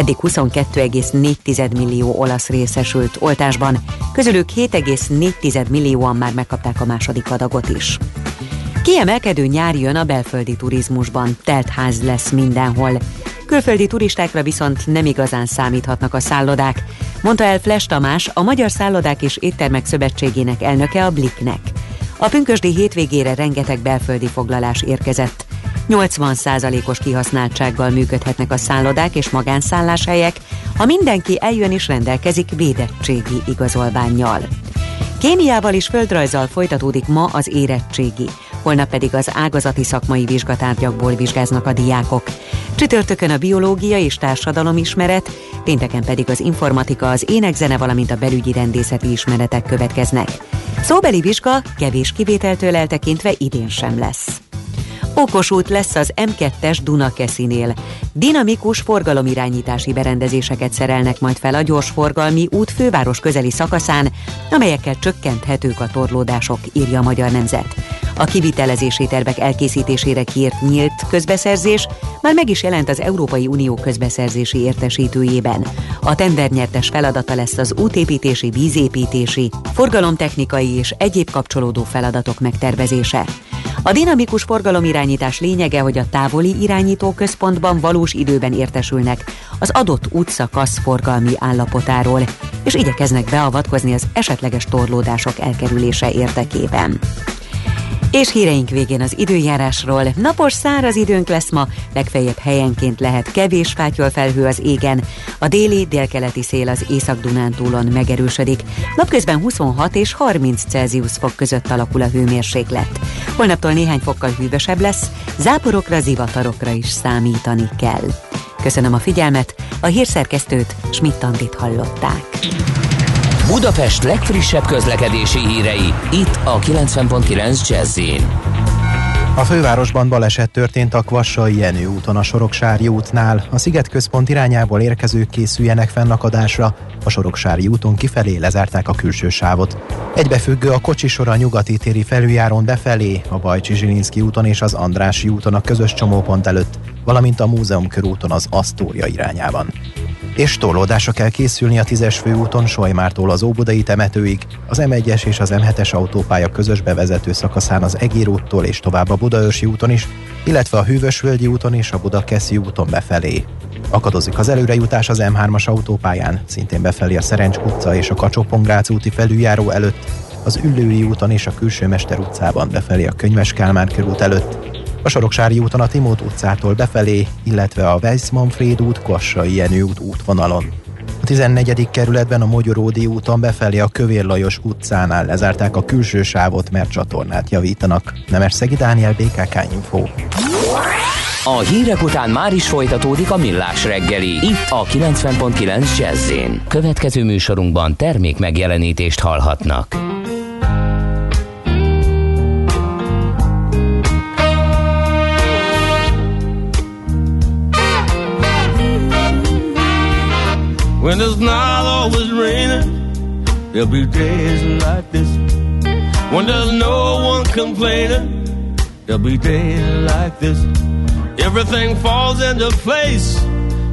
Eddig 22,4 millió olasz részesült oltásban, közülük 7,4 millióan már megkapták a második adagot is. Kiemelkedő nyár jön a belföldi turizmusban, telt ház lesz mindenhol. Külföldi turistákra viszont nem igazán számíthatnak a szállodák, mondta el Fles Tamás, a Magyar Szállodák és Éttermek Szövetségének elnöke a Bliknek. A pünkösdi hétvégére rengeteg belföldi foglalás érkezett. 80%-os kihasználtsággal működhetnek a szállodák és magánszálláshelyek, ha mindenki eljön és rendelkezik védettségi igazolványjal. Kémiával és földrajzzal folytatódik ma az érettségi, holnap pedig az ágazati szakmai vizsgatárgyakból vizsgáznak a diákok. Csütörtökön a biológia és társadalomismeret, pénteken pedig az informatika, az énekzene, valamint a belügyi rendészeti ismeretek következnek. Szóbeli vizsga kevés kivételtől eltekintve idén sem lesz. Okos út lesz az M2-es Dunakeszinél. Dinamikus forgalomirányítási berendezéseket szerelnek majd fel a gyorsforgalmi út főváros közeli szakaszán, amelyekkel csökkenthetők a torlódások, írja a Magyar Nemzet. A kivitelezési tervek elkészítésére kiírt nyílt közbeszerzés már meg is jelent az Európai Unió közbeszerzési értesítőjében. A tendernyertes feladata lesz az útépítési, vízépítési, forgalomtechnikai és egyéb kapcsolódó feladatok megtervezése. A dinamikus forgalomirányítás lényege, hogy a távoli irányító központban valós időben értesülnek az adott útszakasz forgalmi állapotáról, és igyekeznek beavatkozni az esetleges torlódások elkerülése érdekében. És híreink végén az időjárásról. Napos száraz időnk lesz ma, legfeljebb helyenként lehet kevés felhő az égen. A déli, délkeleti szél az Észak-Dunántúlon megerősödik. Napközben 26 és 30 Celsius fok között alakul a hőmérséklet. Holnaptól néhány fokkal hűvösebb lesz, záporokra, zivatarokra is számítani kell. Köszönöm a figyelmet, a hírszerkesztőt Schmidt-Tandit hallották. Budapest legfrissebb közlekedési hírei, itt a 90.9 jazz a fővárosban baleset történt a Kvassai Jenő úton a Soroksári útnál. A Sziget központ irányából érkezők készüljenek fennakadásra. A Soroksári úton kifelé lezárták a külső sávot. Egybefüggő a kocsisor a nyugati téri felüljáron befelé, a Bajcsi Zsilinszki úton és az Andrási úton a közös csomópont előtt, valamint a Múzeum körúton az Asztória irányában és torlódásra kell készülni a 10-es főúton Sojmártól az Óbudai temetőig, az M1-es és az M7-es autópálya közös bevezető szakaszán az Egér úttól és tovább a Budaörsi úton is, illetve a Hűvösvölgyi úton és a Budakeszi úton befelé. Akadozik az előrejutás az M3-as autópályán, szintén befelé a Szerencs utca és a kacsó úti felüljáró előtt, az Üllői úton és a Külső Mester utcában befelé a Könyves Kálmán körút előtt, a Soroksári úton a Timót utcától befelé, illetve a Weiss-Manfred út, Kassai Jenő út útvonalon. A 14. kerületben a Mogyoródi úton befelé a Kövér Lajos utcánál lezárták a külső sávot, mert csatornát javítanak. Nemes Szegi Dániel, BKK Info. A hírek után már is folytatódik a millás reggeli, itt a 90.9 jazz Következő műsorunkban termék megjelenítést hallhatnak. When it's not always raining, there'll be days like this. When there's no one complaining, there'll be days like this. Everything falls into place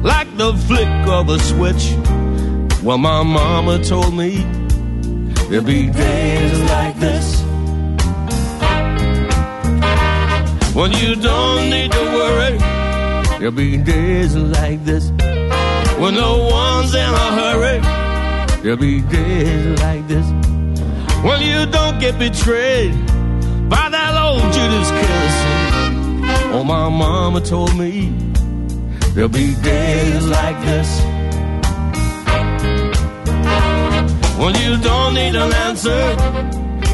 like the flick of a switch. Well, my mama told me there'll be days like this. When you don't need to worry, there'll be days like this when no one's in a hurry. There'll be days like this when you don't get betrayed by that old Judas kiss. Oh, my mama told me there'll be days like this when you don't need an answer.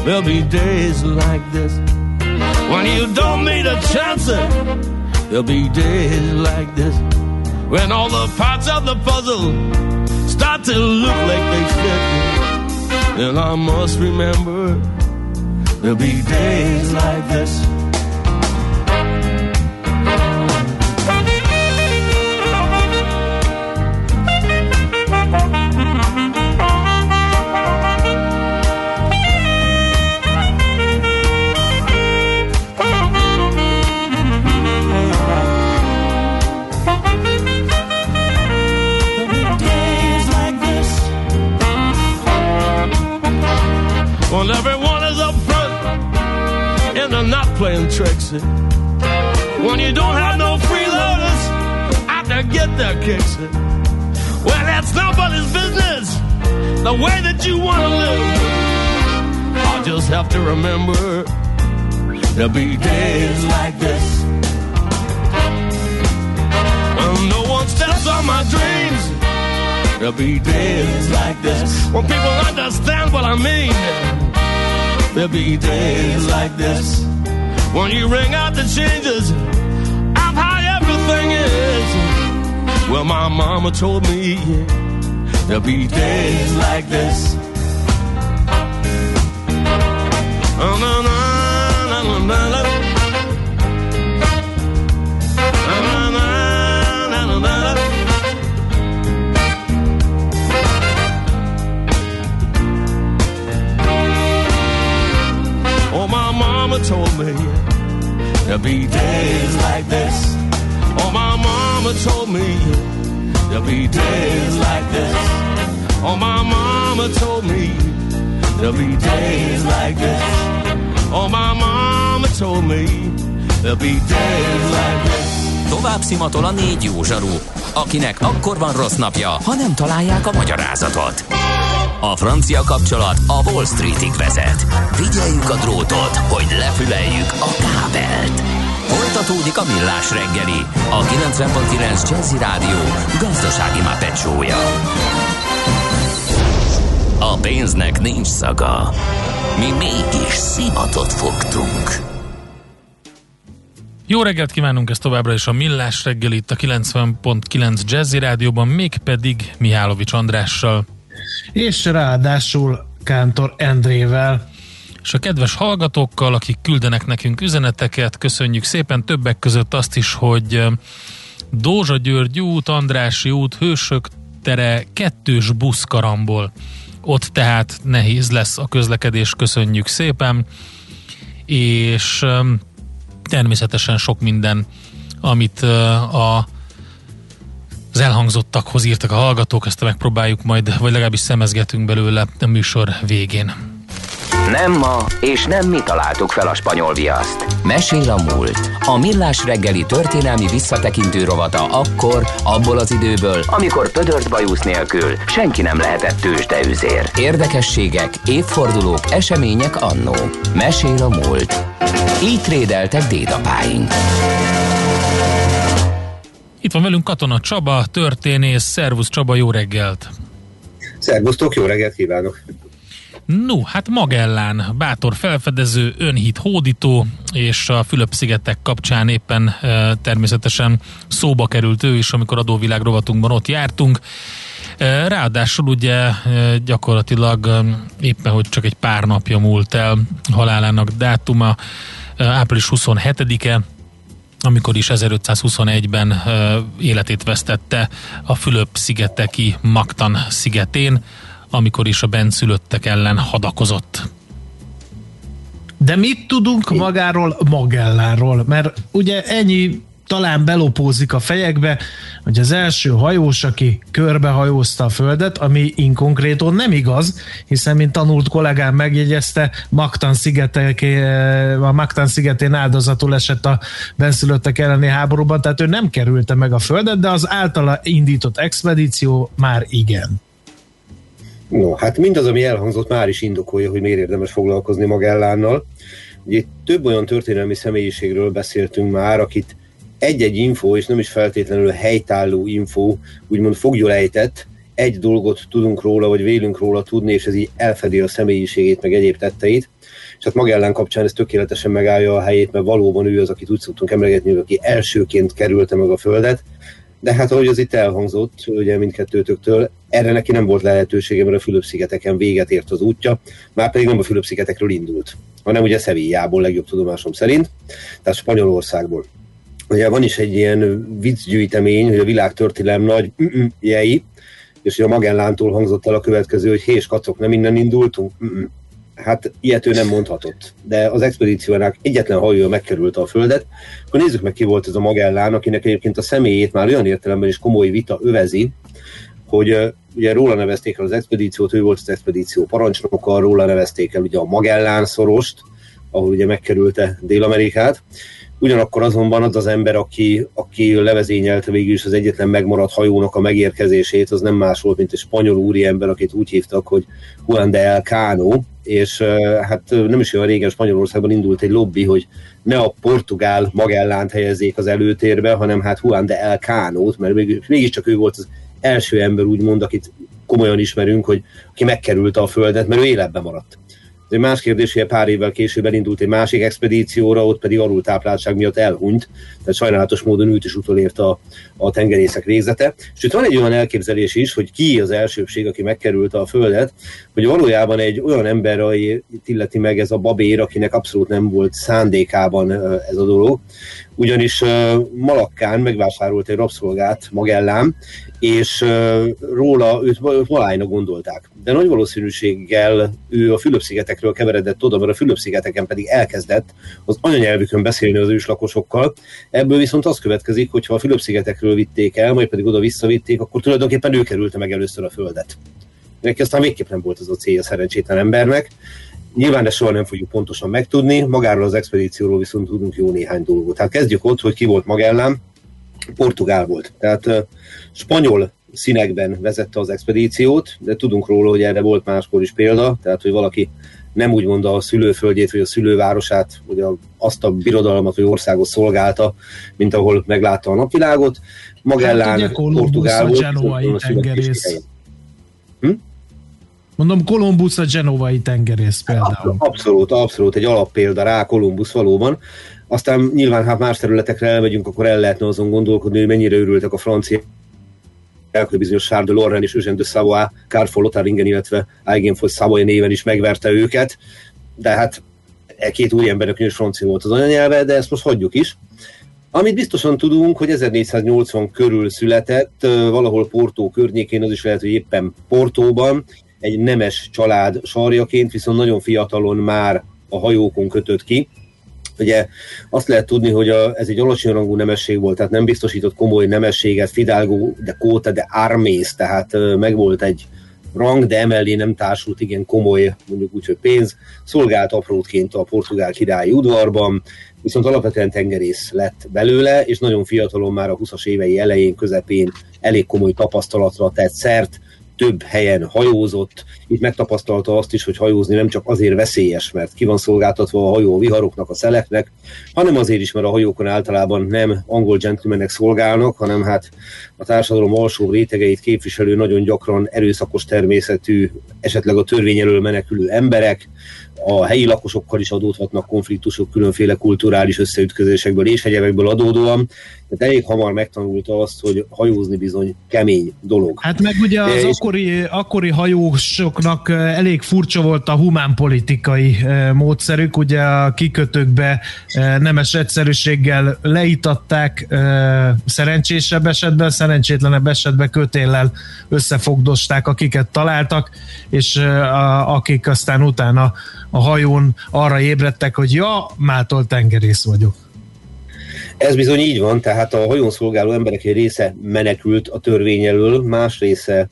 There'll be days like this when you don't need a chance. There'll be days like this when all the parts of the puzzle start to look like they fit. Then I must remember there'll be days like this. Playing tricks. When you don't have no freeloaders out to get their kicks. Well, that's nobody's business. The way that you want to live. I'll just have to remember there'll be days like this. When no one steps on my dreams. There'll be days like this. When people understand what I mean. There'll be days like this. When you ring out the changes of how everything is. Well, my mama told me there'll be days like this. Oh, my mama told me there'll be days like this. Oh, my mama told me there'll be days like this. Oh, my mama told me there'll be days like this. Oh, my mama told me there'll be days like this. Tovább szimatol a négy jó zsaru, akinek akkor van rossz napja, ha nem találják a magyarázatot. A francia kapcsolat a Wall Streetig vezet. Figyeljük a drótot, hogy lefüleljük a kábelt. Folytatódik a millás reggeli, a 90.9 Jazzy Rádió gazdasági mapetsója. A pénznek nincs szaga. Mi mégis szimatot fogtunk. Jó reggelt kívánunk, ez továbbra is a Millás reggel itt a 90.9 Jazzy Rádióban, mégpedig Mihálovics Andrással. És ráadásul Kántor Endrével. És a kedves hallgatókkal, akik küldenek nekünk üzeneteket, köszönjük szépen többek között azt is, hogy Dózsa György út, Andrási út, Hősök tere kettős buszkaramból. Ott tehát nehéz lesz a közlekedés, köszönjük szépen. És természetesen sok minden, amit a az elhangzottakhoz írtak a hallgatók, ezt megpróbáljuk majd, vagy legalábbis szemezgetünk belőle a műsor végén. Nem ma, és nem mi találtuk fel a spanyol viaszt. Mesél a múlt. A millás reggeli történelmi visszatekintő rovata akkor, abból az időből, amikor pödört bajusz nélkül senki nem lehetett tőzsdeüzér. Érdekességek, évfordulók, események annó. Mesél a múlt. Így trédeltek dédapáink. Itt van velünk Katona Csaba, történész. Szervusz Csaba, jó reggelt! Szervusztok, jó reggelt kívánok! No, hát Magellán, bátor felfedező, önhit hódító, és a Fülöp-szigetek kapcsán éppen e, természetesen szóba került ő is, amikor adóvilág rovatunkban ott jártunk. E, ráadásul ugye e, gyakorlatilag e, éppen, hogy csak egy pár napja múlt el halálának dátuma, e, április 27-e, amikor is 1521-ben e, életét vesztette a Fülöp-szigeteki Maktan szigetén, amikor is a benszülöttek ellen hadakozott. De mit tudunk magáról Magelláról? Mert ugye ennyi talán belopózik a fejekbe, hogy az első hajós, aki körbehajózta a Földet, ami inkonkréton nem igaz, hiszen, mint tanult kollégám megjegyezte, Maktan szigetek, a Maktan szigetén áldozatul esett a benszülöttek elleni háborúban, tehát ő nem kerülte meg a Földet, de az általa indított expedíció már igen. No, hát mindaz, ami elhangzott, már is indokolja, hogy miért érdemes foglalkozni Magellánnal. Ugye több olyan történelmi személyiségről beszéltünk már, akit egy-egy info, és nem is feltétlenül helytálló info, úgymond fogjul ejtett, egy dolgot tudunk róla, vagy vélünk róla tudni, és ez így elfedi a személyiségét, meg egyéb tetteit. És hát Magellán kapcsán ez tökéletesen megállja a helyét, mert valóban ő az, akit úgy szoktunk emlegetni, aki elsőként kerülte meg a Földet, de hát ahogy az itt elhangzott, ugye mindkettőtöktől, erre neki nem volt lehetősége, mert a Fülöp-szigeteken véget ért az útja, már pedig nem a Fülöp-szigetekről indult, hanem ugye Szevillából legjobb tudomásom szerint, tehát Spanyolországból. Ugye van is egy ilyen viccgyűjtemény, hogy a világtörténelem nagy jei, és a Magellántól hangzott el a következő, hogy hés kacok, nem innen indultunk? Hát ilyet ő nem mondhatott. De az expedíciónak egyetlen hajója megkerülte a Földet. Akkor nézzük meg, ki volt ez a Magellán, akinek egyébként a személyét már olyan értelemben is komoly vita övezi, hogy ugye róla nevezték el az expedíciót, ő volt az expedíció parancsnoka, róla nevezték el ugye a Magellán szorost, ahol ugye megkerülte Dél-Amerikát. Ugyanakkor azonban az az ember, aki, aki levezényelte végül is az egyetlen megmaradt hajónak a megérkezését, az nem más volt, mint egy spanyol úriember, akit úgy hívtak, hogy Juan de El Cano, és hát nem is olyan régen Spanyolországban indult egy lobby, hogy ne a portugál Magellánt helyezzék az előtérbe, hanem hát Juan de El Cano-t, mert mégiscsak ő volt az első ember úgymond, akit komolyan ismerünk, hogy aki megkerülte a földet, mert ő életben maradt. Egy más kérdés, hogy pár évvel később elindult egy másik expedícióra, ott pedig alultápláltság miatt elhunyt, tehát sajnálatos módon őt is utolért a, a tengerészek végzete. Itt van egy olyan elképzelés is, hogy ki az elsőbség, aki megkerülte a Földet, hogy valójában egy olyan ember illeti meg ez a babér, akinek abszolút nem volt szándékában ez a dolog, ugyanis Malakkán megvásárolt egy rabszolgát Magellám, és róla őt, malájnak gondolták. De nagy valószínűséggel ő a Fülöp-szigetekről keveredett oda, mert a Fülöp-szigeteken pedig elkezdett az anyanyelvükön beszélni az őslakosokkal. Ebből viszont az következik, hogy ha a Fülöp-szigetekről vitték el, majd pedig oda visszavitték, akkor tulajdonképpen ő kerülte meg először a földet. Neki aztán végképp nem volt az a célja szerencsétlen embernek. Nyilván ezt soha nem fogjuk pontosan megtudni, magáról az expedícióról viszont tudunk jó néhány dolgot. Tehát kezdjük ott, hogy ki volt Magellán, portugál volt. Tehát uh, spanyol színekben vezette az expedíciót, de tudunk róla, hogy erre volt máskor is példa, tehát hogy valaki nem úgy mond a szülőföldjét, vagy a szülővárosát, vagy a, azt a birodalmat, vagy országot szolgálta, mint ahol meglátta a napvilágot. Magellán hát portugál volt. A tengerész. Hm? Mondom, Kolumbusz a genovai tengerész például. Abszolút, abszolút, egy alappélda rá Kolumbusz valóban. Aztán nyilván, ha más területekre elmegyünk, akkor el lehetne azon gondolkodni, hogy mennyire örültek a francia hogy bizonyos Charles de Lorraine és Eugène de Savoy, Carrefour Lothringen, illetve Eigenfoy Savoy néven is megverte őket, de hát e két új embernek is francia volt az anyanyelve, de ezt most hagyjuk is. Amit biztosan tudunk, hogy 1480 körül született, valahol Portó környékén, az is lehet, hogy éppen Portóban, egy nemes család sarjaként, viszont nagyon fiatalon már a hajókon kötött ki. Ugye azt lehet tudni, hogy a, ez egy alacsony rangú nemesség volt, tehát nem biztosított komoly nemességet, Fidalgo de Kóta de Armész, tehát megvolt egy rang, de emellé nem társult igen komoly, mondjuk úgy, hogy pénz, szolgált aprótként a portugál királyi udvarban, viszont alapvetően tengerész lett belőle, és nagyon fiatalon már a 20-as évei elején, közepén elég komoly tapasztalatra tett szert, több helyen hajózott, itt megtapasztalta azt is, hogy hajózni nem csak azért veszélyes, mert ki van szolgáltatva a hajó a viharoknak, a szeleknek, hanem azért is, mert a hajókon általában nem angol gentlemanek szolgálnak, hanem hát a társadalom alsó rétegeit képviselő nagyon gyakran erőszakos természetű, esetleg a törvény elől menekülő emberek, a helyi lakosokkal is adódhatnak konfliktusok különféle kulturális összeütközésekből és egyebekből adódóan. Tehát elég hamar megtanulta azt, hogy hajózni bizony kemény dolog. Hát meg ugye az és... akkori, akkori hajósoknak elég furcsa volt a humánpolitikai módszerük, ugye a kikötőkbe nemes egyszerűséggel leítatták szerencsésebb esetben, szerencsétlenebb esetben kötéllel összefogdosták, akiket találtak, és akik aztán utána a hajón arra ébredtek, hogy ja, mától tengerész vagyok. Ez bizony így van, tehát a hajón szolgáló emberek egy része menekült a törvény elől, más része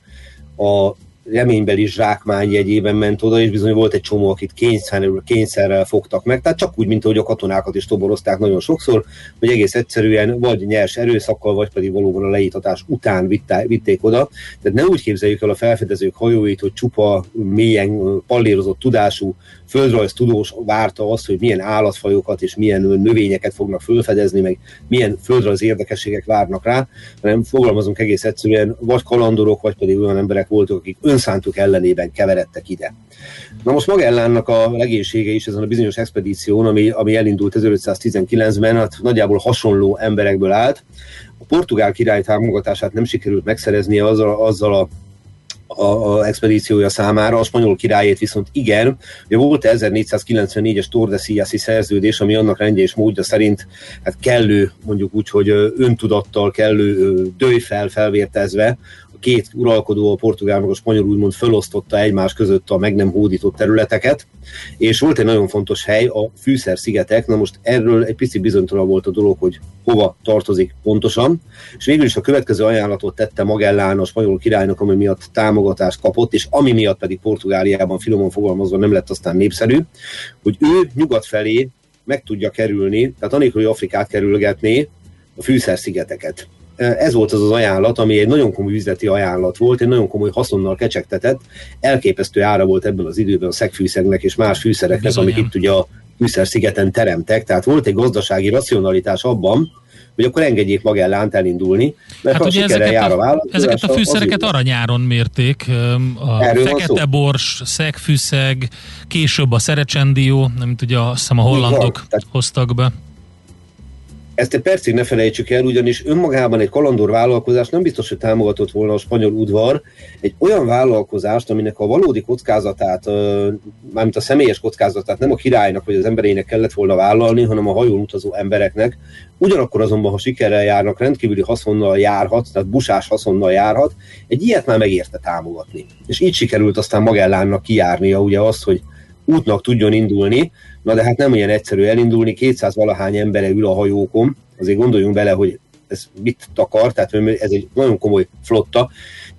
a reménybeli zsákmány jegyében ment oda, és bizony volt egy csomó, akit kényszerrel, kényszerrel fogtak meg, tehát csak úgy, mint ahogy a katonákat is toborozták nagyon sokszor, hogy egész egyszerűen vagy nyers erőszakkal, vagy pedig valóban a leítatás után vitték oda. Tehát ne úgy képzeljük el a felfedezők hajóit, hogy csupa mélyen pallérozott tudású földrajz tudós várta azt, hogy milyen állatfajokat és milyen növényeket fognak fölfedezni, meg milyen földrajz érdekességek várnak rá, hanem fogalmazunk egész egyszerűen, vagy kalandorok, vagy pedig olyan emberek voltak, akik önszántuk ellenében keveredtek ide. Na most Magellánnak a legénysége is ezen a bizonyos expedíción, ami, ami elindult 1519-ben, hát nagyjából hasonló emberekből állt. A portugál király támogatását nem sikerült megszereznie azzal, azzal a a, a expedíciója számára, a spanyol királyét viszont igen. Ugye volt 1494-es Tordesillas-i szerződés, ami annak rendje és módja szerint hát kellő, mondjuk úgy, hogy öntudattal kellő dőjfel felvértezve két uralkodó, a portugál meg a spanyol úgymond fölosztotta egymás között a meg nem hódított területeket, és volt egy nagyon fontos hely, a Fűszer-szigetek, na most erről egy pici bizonytalan volt a dolog, hogy hova tartozik pontosan, és végül is a következő ajánlatot tette Magellán a spanyol királynak, ami miatt támogatást kapott, és ami miatt pedig Portugáliában finoman fogalmazva nem lett aztán népszerű, hogy ő nyugat felé meg tudja kerülni, tehát anélkül, hogy Afrikát kerülgetné, a Fűszer-szigeteket. Ez volt az az ajánlat, ami egy nagyon komoly üzleti ajánlat volt, egy nagyon komoly haszonnal kecsegtetett. Elképesztő ára volt ebben az időben a szegfűszegnek és más fűszereknek, Bizony. amik itt ugye a Fűszer-szigeten teremtek. Tehát volt egy gazdasági racionalitás abban, hogy akkor engedjék Magellánt elindulni, mert hát ha ugye ezeket jár a, a Ezeket a fűszereket aranyáron mérték, a Erről fekete bors, szegfűszeg, később a szerecsendió, nem tudja, azt hiszem a hollandok hoztak be ezt egy percig ne felejtsük el, ugyanis önmagában egy kalandor vállalkozás nem biztos, hogy támogatott volna a spanyol udvar egy olyan vállalkozást, aminek a valódi kockázatát, mármint a személyes kockázatát nem a királynak vagy az embereinek kellett volna vállalni, hanem a hajón utazó embereknek. Ugyanakkor azonban, ha sikerrel járnak, rendkívüli haszonnal járhat, tehát busás haszonnal járhat, egy ilyet már megérte támogatni. És így sikerült aztán Magellánnak kijárnia ugye azt, hogy útnak tudjon indulni, Na de hát nem olyan egyszerű elindulni, 200 valahány embere ül a hajókon, azért gondoljunk bele, hogy ez mit takar, tehát ez egy nagyon komoly flotta.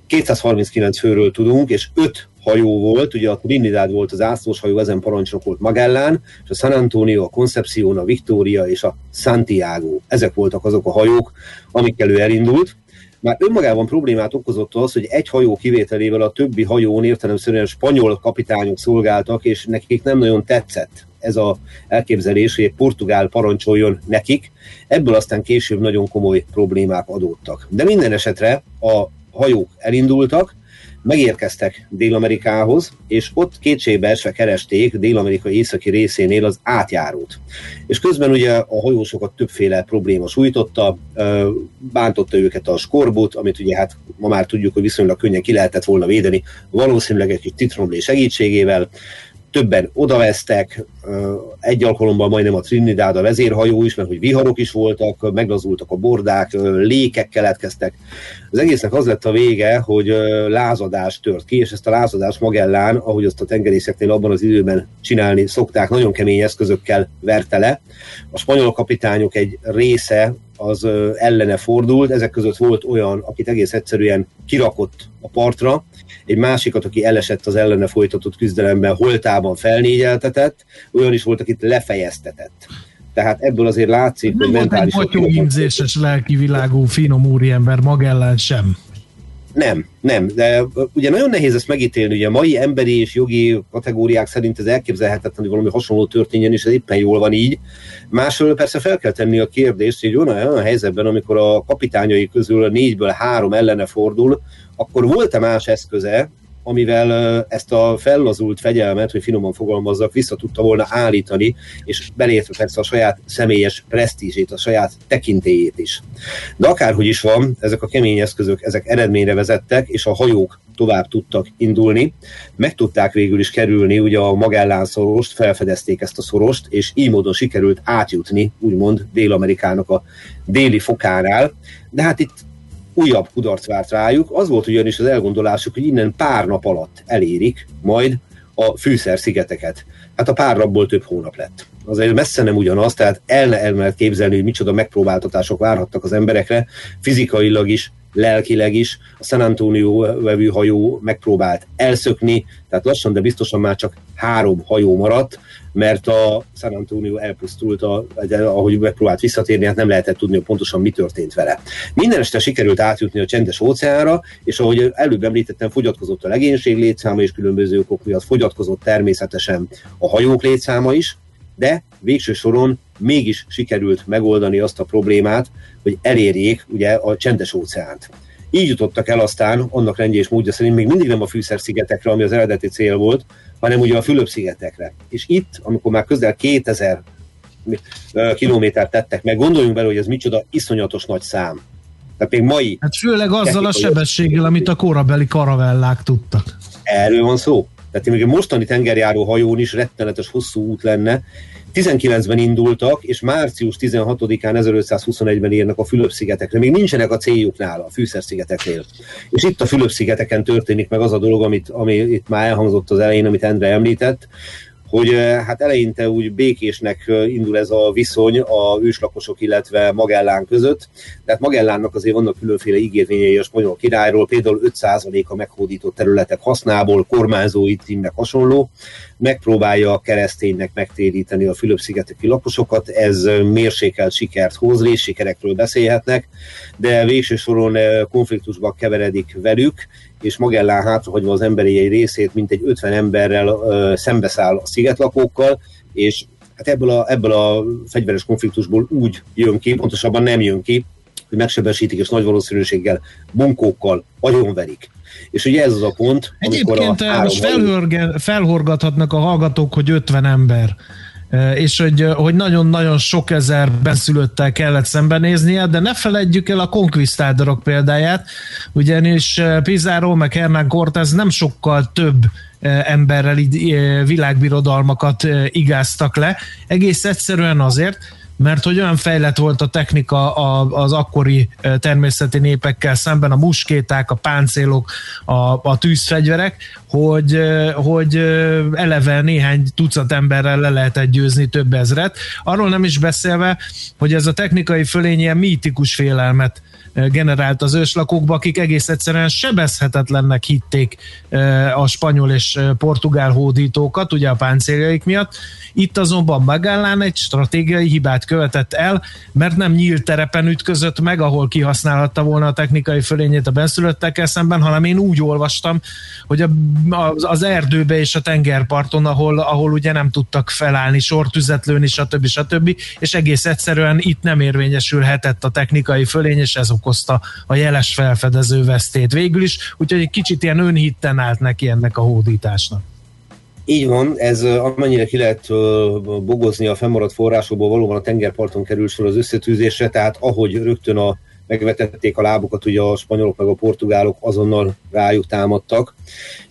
239 főről tudunk, és 5 hajó volt, ugye a Trinidad volt az ászlós hajó, ezen parancsnok volt Magellán, és a San Antonio, a Concepción, a Victoria és a Santiago. Ezek voltak azok a hajók, amikkel ő elindult. Már önmagában problémát okozott az, hogy egy hajó kivételével a többi hajón értelemszerűen spanyol kapitányok szolgáltak, és nekik nem nagyon tetszett ez az elképzelés, hogy egy portugál parancsoljon nekik. Ebből aztán később nagyon komoly problémák adódtak. De minden esetre a hajók elindultak, megérkeztek Dél-Amerikához, és ott kétségbe esve keresték Dél-Amerika északi részénél az átjárót. És közben ugye a hajósokat többféle probléma sújtotta, bántotta őket a skorbut, amit ugye hát ma már tudjuk, hogy viszonylag könnyen ki lehetett volna védeni, valószínűleg egy kis titromlé segítségével, többen odavesztek, egy alkalommal majdnem a Trinidad a vezérhajó is, mert hogy viharok is voltak, meglazultak a bordák, lékek keletkeztek. Az egésznek az lett a vége, hogy lázadás tört ki, és ezt a lázadás Magellán, ahogy azt a tengerészeknél abban az időben csinálni szokták, nagyon kemény eszközökkel verte le. A spanyol kapitányok egy része az ellene fordult, ezek között volt olyan, akit egész egyszerűen kirakott a partra, egy másikat, aki elesett az ellene folytatott küzdelemben, holtában felnégyeltetett, olyan is volt, akit lefejeztetett. Tehát ebből azért látszik, hogy mentális... Nem volt egy lelki világú finom úriember Magellán sem. Nem, nem, de ugye nagyon nehéz ezt megítélni, ugye a mai emberi és jogi kategóriák szerint ez elképzelhetetlen, hogy valami hasonló történjen, és ez éppen jól van így. Másról persze fel kell tenni a kérdést, hogy olyan, olyan helyzetben, amikor a kapitányai közül a négyből három ellene fordul, akkor volt-e más eszköze, amivel ezt a fellazult fegyelmet, hogy finoman fogalmazzak, vissza tudta volna állítani, és belértve persze a saját személyes presztízsét, a saját tekintélyét is. De akárhogy is van, ezek a kemény eszközök, ezek eredményre vezettek, és a hajók tovább tudtak indulni. Meg tudták végül is kerülni ugye a Magellán szorost, felfedezték ezt a szorost, és így módon sikerült átjutni, úgymond Dél-Amerikának a déli fokánál. De hát itt újabb kudarc várt rájuk. Az volt ugyanis az elgondolásuk, hogy innen pár nap alatt elérik majd a fűszer-szigeteket. Hát a pár napból több hónap lett. Azért messze nem ugyanaz, tehát el el lehet képzelni, hogy micsoda megpróbáltatások várhattak az emberekre, fizikailag is, lelkileg is. A San Antonio vevő hajó megpróbált elszökni, tehát lassan, de biztosan már csak három hajó maradt, mert a San Antonio elpusztult, a, ahogy megpróbált visszatérni, hát nem lehetett tudni, hogy pontosan mi történt vele. Minden este sikerült átjutni a csendes óceánra, és ahogy előbb említettem, fogyatkozott a legénység létszáma, és különböző okok miatt fogyatkozott természetesen a hajók létszáma is, de végső soron mégis sikerült megoldani azt a problémát, hogy elérjék ugye a csendes óceánt. Így jutottak el aztán, annak rendje és módja szerint még mindig nem a Fűszer-szigetekre, ami az eredeti cél volt, hanem ugye a Fülöp-szigetekre. És itt, amikor már közel 2000 kilométert tettek meg, gondoljunk bele, hogy ez micsoda iszonyatos nagy szám. Tehát még mai... Hát főleg azzal a sebességgel, amit a korabeli karavellák tudtak. Erről van szó. Tehát még a mostani tengerjáró hajón is rettenetes hosszú út lenne, 19-ben indultak, és március 16-án 1521-ben érnek a Fülöp-szigetekre. Még nincsenek a céljuknál, a Fűszer-szigeteknél. És itt a Fülöp-szigeteken történik meg az a dolog, amit, ami itt már elhangzott az elején, amit Endre említett, hogy hát eleinte úgy békésnek indul ez a viszony a őslakosok, illetve Magellán között. Tehát Magellánnak azért vannak különféle ígérvényei a spanyol királyról, például 5% a meghódított területek hasznából, kormányzói tímnek hasonló, megpróbálja a kereszténynek megtéríteni a Fülöp-szigeteki lakosokat, ez mérsékelt sikert hoz, részsikerekről beszélhetnek, de végső soron konfliktusba keveredik velük, és Magellán hátrahagyva az emberi egy részét, mint egy 50 emberrel ö, szembeszáll a szigetlakókkal, és hát ebből a, ebből a fegyveres konfliktusból úgy jön ki, pontosabban nem jön ki, hogy megsebesítik, és nagy valószínűséggel bunkókkal agyonverik. És ugye ez az a pont, Egyébként a most felhorgathatnak a hallgatók, hogy 50 ember és hogy, hogy nagyon-nagyon sok ezer benszülöttel kellett szembenéznie, de ne feledjük el a konkvisztádorok példáját, ugyanis Pizarro meg Hernán Cortez nem sokkal több emberrel világbirodalmakat igáztak le, egész egyszerűen azért, mert hogy olyan fejlett volt a technika az akkori természeti népekkel szemben, a muskéták, a páncélok, a, a tűzfegyverek, hogy, hogy eleve néhány tucat emberrel le lehetett győzni több ezret. Arról nem is beszélve, hogy ez a technikai fölény ilyen mítikus félelmet generált az őslakókba, akik egész egyszerűen sebezhetetlennek hitték a spanyol és portugál hódítókat, ugye a páncéljaik miatt. Itt azonban Magellán egy stratégiai hibát követett el, mert nem nyílt terepen ütközött meg, ahol kihasználhatta volna a technikai fölényét a benszülöttekkel szemben, hanem én úgy olvastam, hogy a, az erdőbe és a tengerparton, ahol, ahol ugye nem tudtak felállni, sortüzet lőni, stb. stb. és egész egyszerűen itt nem érvényesülhetett a technikai fölény, és ez okozta a jeles felfedező vesztét végül is, úgyhogy egy kicsit ilyen önhitten állt neki ennek a hódításnak. Így van, ez amennyire ki lehet bogozni a fennmaradt forrásokból, valóban a tengerparton kerül sor az összetűzésre, tehát ahogy rögtön a, megvetették a lábukat, ugye a spanyolok meg a portugálok azonnal rájuk támadtak,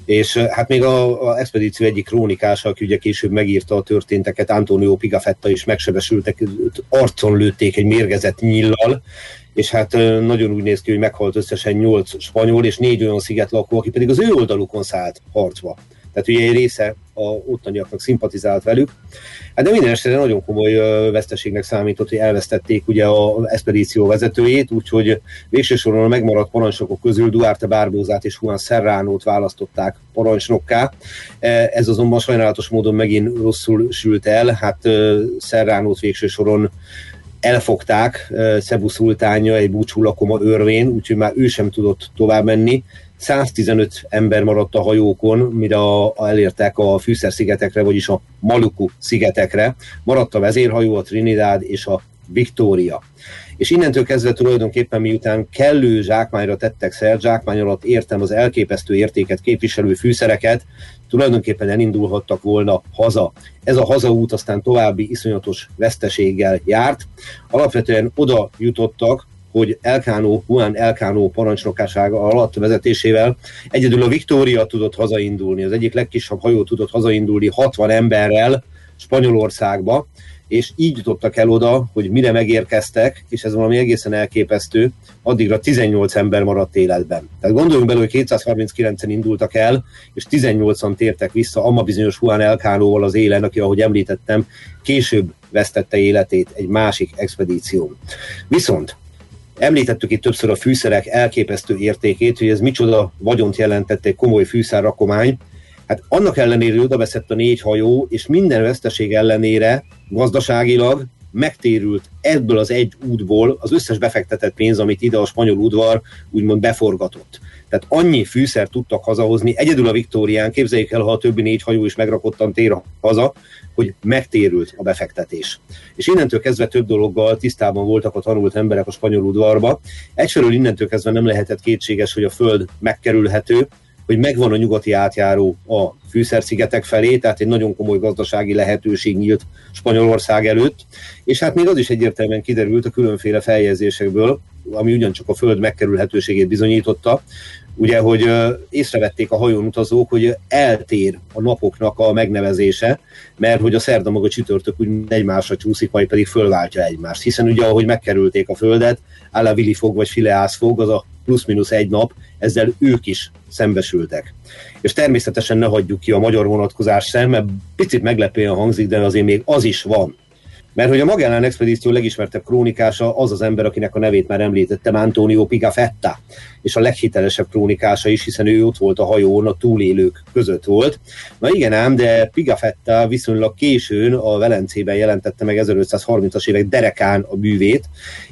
és hát még a, a expedíció egyik krónikása, aki ugye később megírta a történteket, Antonio Pigafetta is megsebesültek, arcon lőtték egy mérgezett nyillal, és hát nagyon úgy néz ki, hogy meghalt összesen nyolc spanyol, és négy olyan szigetlakó, aki pedig az ő oldalukon szállt harcba. Tehát ugye egy része a ottaniaknak szimpatizált velük. Hát de minden esetre nagyon komoly veszteségnek számított, hogy elvesztették ugye az expedíció vezetőjét, úgyhogy végső soron a megmaradt parancsnokok közül Duarte Bárbózát és Juan Serránót választották parancsnokká. E, ez azonban sajnálatos módon megint rosszul sült el, hát Serránót végső soron elfogták Szebu szultánja egy búcsú lakoma örvén, úgyhogy már ő sem tudott tovább menni. 115 ember maradt a hajókon, mire a, a elértek a Fűszer-szigetekre, vagyis a Maluku szigetekre. Maradt a vezérhajó, a Trinidad és a Victoria. És innentől kezdve tulajdonképpen miután kellő zsákmányra tettek szert, zsákmány alatt értem az elképesztő értéket képviselő fűszereket, tulajdonképpen elindulhattak volna haza. Ez a hazaút aztán további iszonyatos veszteséggel járt. Alapvetően oda jutottak, hogy Elkánó, Juan Elkánó parancsnokásága alatt vezetésével egyedül a Victoria tudott hazaindulni, az egyik legkisebb hajó tudott hazaindulni 60 emberrel Spanyolországba, és így jutottak el oda, hogy mire megérkeztek, és ez valami egészen elképesztő, addigra 18 ember maradt életben. Tehát gondoljunk bele, hogy 239-en indultak el, és 18-an tértek vissza, amma bizonyos Juan Elkánóval az élen, aki, ahogy említettem, később vesztette életét egy másik expedíción. Viszont Említettük itt többször a fűszerek elképesztő értékét, hogy ez micsoda vagyont jelentett egy komoly fűszerrakomány. Hát annak ellenére oda veszett a négy hajó, és minden veszteség ellenére gazdaságilag megtérült ebből az egy útból az összes befektetett pénz, amit ide a spanyol udvar úgymond beforgatott. Tehát annyi fűszer tudtak hazahozni, egyedül a Viktórián, képzeljék el, ha a többi négy hajó is megrakottan tér haza, hogy megtérült a befektetés. És innentől kezdve több dologgal tisztában voltak a tanult emberek a spanyol udvarba. Egyfelől innentől kezdve nem lehetett kétséges, hogy a föld megkerülhető, hogy megvan a nyugati átjáró a fűszerszigetek felé, tehát egy nagyon komoly gazdasági lehetőség nyílt Spanyolország előtt, és hát még az is egyértelműen kiderült a különféle feljegyzésekből, ami ugyancsak a föld megkerülhetőségét bizonyította, ugye, hogy észrevették a hajón utazók, hogy eltér a napoknak a megnevezése, mert hogy a szerda maga csütörtök úgy egymásra csúszik, majd pedig fölváltja egymást. Hiszen ugye, ahogy megkerülték a földet, Vili fog vagy Fileász fog, az a plusz-minusz egy nap, ezzel ők is szembesültek. És természetesen ne hagyjuk ki a magyar vonatkozás sem, mert picit meglepően hangzik, de azért még az is van. Mert hogy a Magellán expedíció legismertebb krónikása az az ember, akinek a nevét már említettem, Antonio Pigafetta, és a leghitelesebb krónikása is, hiszen ő ott volt a hajón, a túlélők között volt. Na igen ám, de Pigafetta viszonylag későn a Velencében jelentette meg 1530-as évek derekán a művét,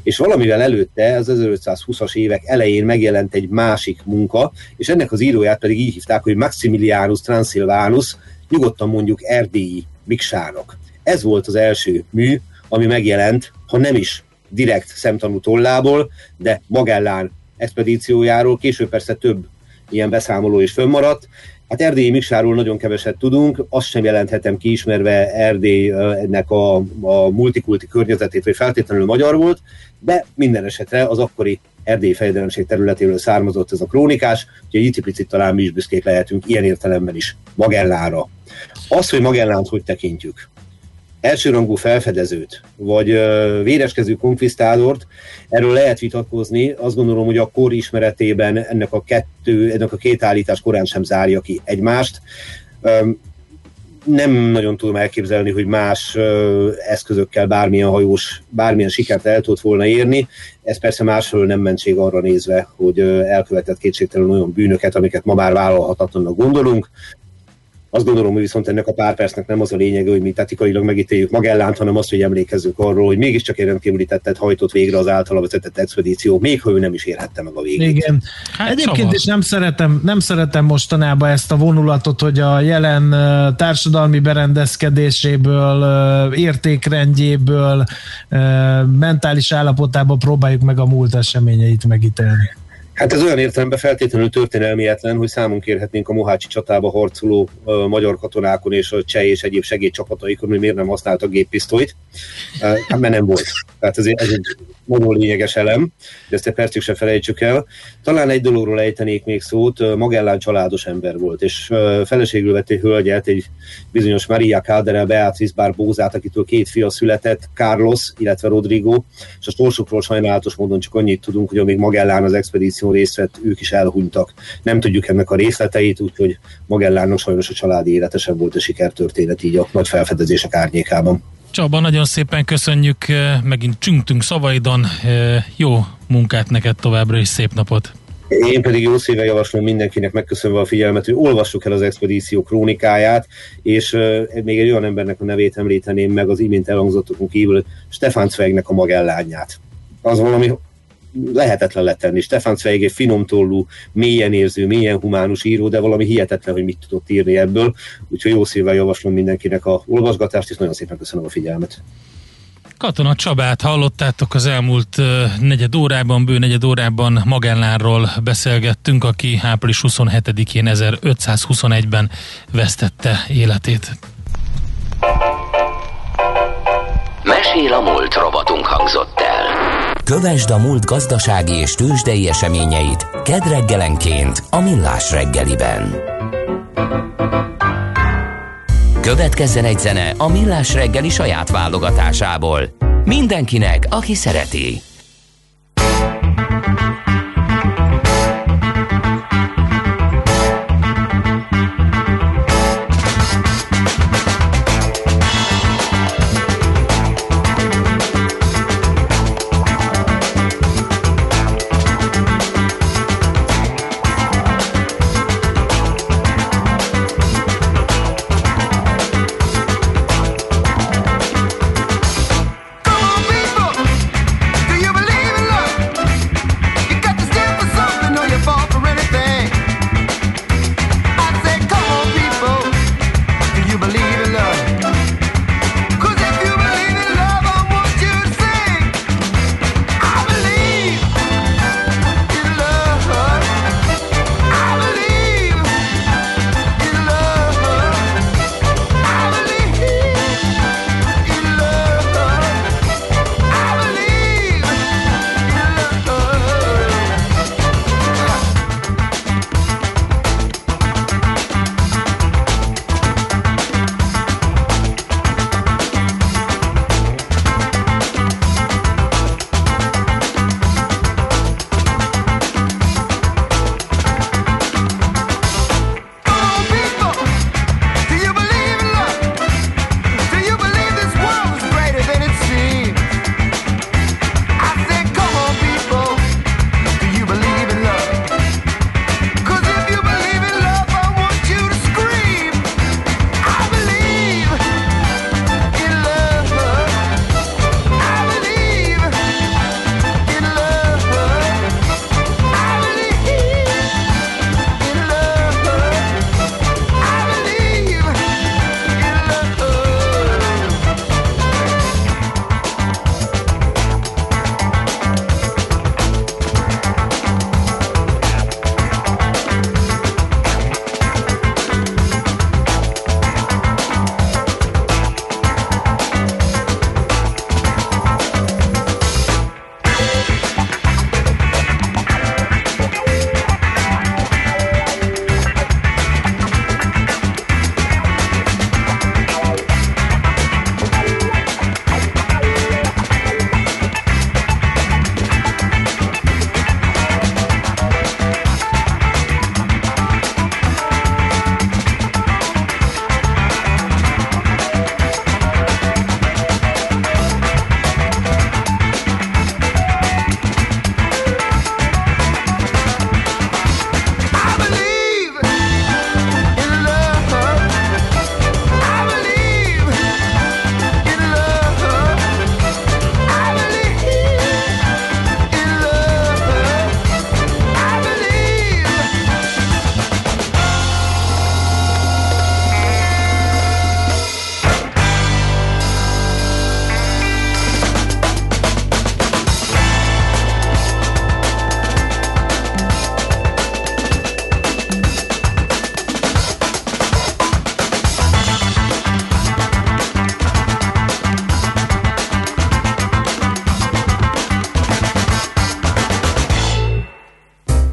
és valamivel előtte, az 1520-as évek elején megjelent egy másik munka, és ennek az íróját pedig így hívták, hogy Maximilianus Transilvanus, nyugodtan mondjuk erdélyi Miksának. Ez volt az első mű, ami megjelent, ha nem is direkt szemtanú tollából, de Magellán expedíciójáról, később persze több ilyen beszámoló is fönnmaradt. Hát Erdélyi Miksáról nagyon keveset tudunk, azt sem jelenthetem kiismerve Erdélynek a, a multikulti környezetét, vagy feltétlenül magyar volt, de minden esetre az akkori Erdély fejdelemség területéről származott ez a krónikás, úgyhogy itt picit talán mi is büszkék lehetünk ilyen értelemben is Magellára. Az, hogy Magellánt hogy tekintjük, elsőrangú felfedezőt, vagy véreskező konkvisztádort, erről lehet vitatkozni. Azt gondolom, hogy a kor ismeretében ennek a, kettő, ennek a két állítás korán sem zárja ki egymást. Nem nagyon tudom elképzelni, hogy más eszközökkel bármilyen hajós, bármilyen sikert el tudott volna érni. Ez persze másról nem mentség arra nézve, hogy elkövetett kétségtelenül olyan bűnöket, amiket ma már vállalhatatlannak gondolunk. Azt gondolom, hogy viszont ennek a pár percnek nem az a lényege, hogy mi tatikailag megítéljük Magellánt, hanem azt, hogy emlékezzük arról, hogy mégiscsak egy rendkívüli tettet hajtott végre az általa vezetett expedíció, még ha ő nem is érhette meg a végét. Igen. Hát Egyébként csomag. is nem szeretem, nem szeretem mostanában ezt a vonulatot, hogy a jelen társadalmi berendezkedéséből, értékrendjéből, mentális állapotába próbáljuk meg a múlt eseményeit megítélni. Hát ez olyan értelemben feltétlenül történelmietlen, hogy számon kérhetnénk a Mohácsi csatába harcoló uh, magyar katonákon és a cseh és egyéb segédcsapataikon, hogy miért nem használtak géppisztolyt. Uh, hát mert nem volt. Tehát ez, ez egy nagyon lényeges elem, de ezt egy percig sem felejtsük el. Talán egy dologról ejtenék még szót, Magellán családos ember volt, és feleségül vett egy hölgyet, egy bizonyos Maria Caldera Beatriz Barbózát, akitől két fia született, Carlos, illetve Rodrigo, és a sorsukról sajnálatos módon csak annyit tudunk, hogy amíg Magellán az expedíció részt vett, ők is elhunytak. Nem tudjuk ennek a részleteit, úgyhogy Magellának sajnos a családi élete sem volt a sikertörténet így a nagy felfedezések árnyékában. Csaba, nagyon szépen köszönjük, eh, megint csüngtünk szavaidon, eh, jó munkát neked továbbra is, szép napot! Én pedig jó szíve javaslom mindenkinek megköszönve a figyelmet, hogy olvassuk el az expedíció krónikáját, és uh, még egy olyan embernek a nevét említeném meg az imént elhangzottakon kívül, Stefan Zweignek a magellányát. Az valami lehetetlen letenni. Stefan Zweig egy finomtollú, mélyen érző, mélyen humánus író, de valami hihetetlen, hogy mit tudott írni ebből. Úgyhogy jó szívvel javaslom mindenkinek a olvasgatást, és nagyon szépen köszönöm a figyelmet. Katona Csabát hallottátok az elmúlt negyed órában, bő negyed órában Magellánról beszélgettünk, aki április 27-én 1521-ben vesztette életét. Mesél a múlt robotunk hangzott el. Kövesd a múlt gazdasági és tőzsdei eseményeit kedd reggelenként a Millás reggeliben. Következzen egy zene a Millás reggeli saját válogatásából. Mindenkinek, aki szereti.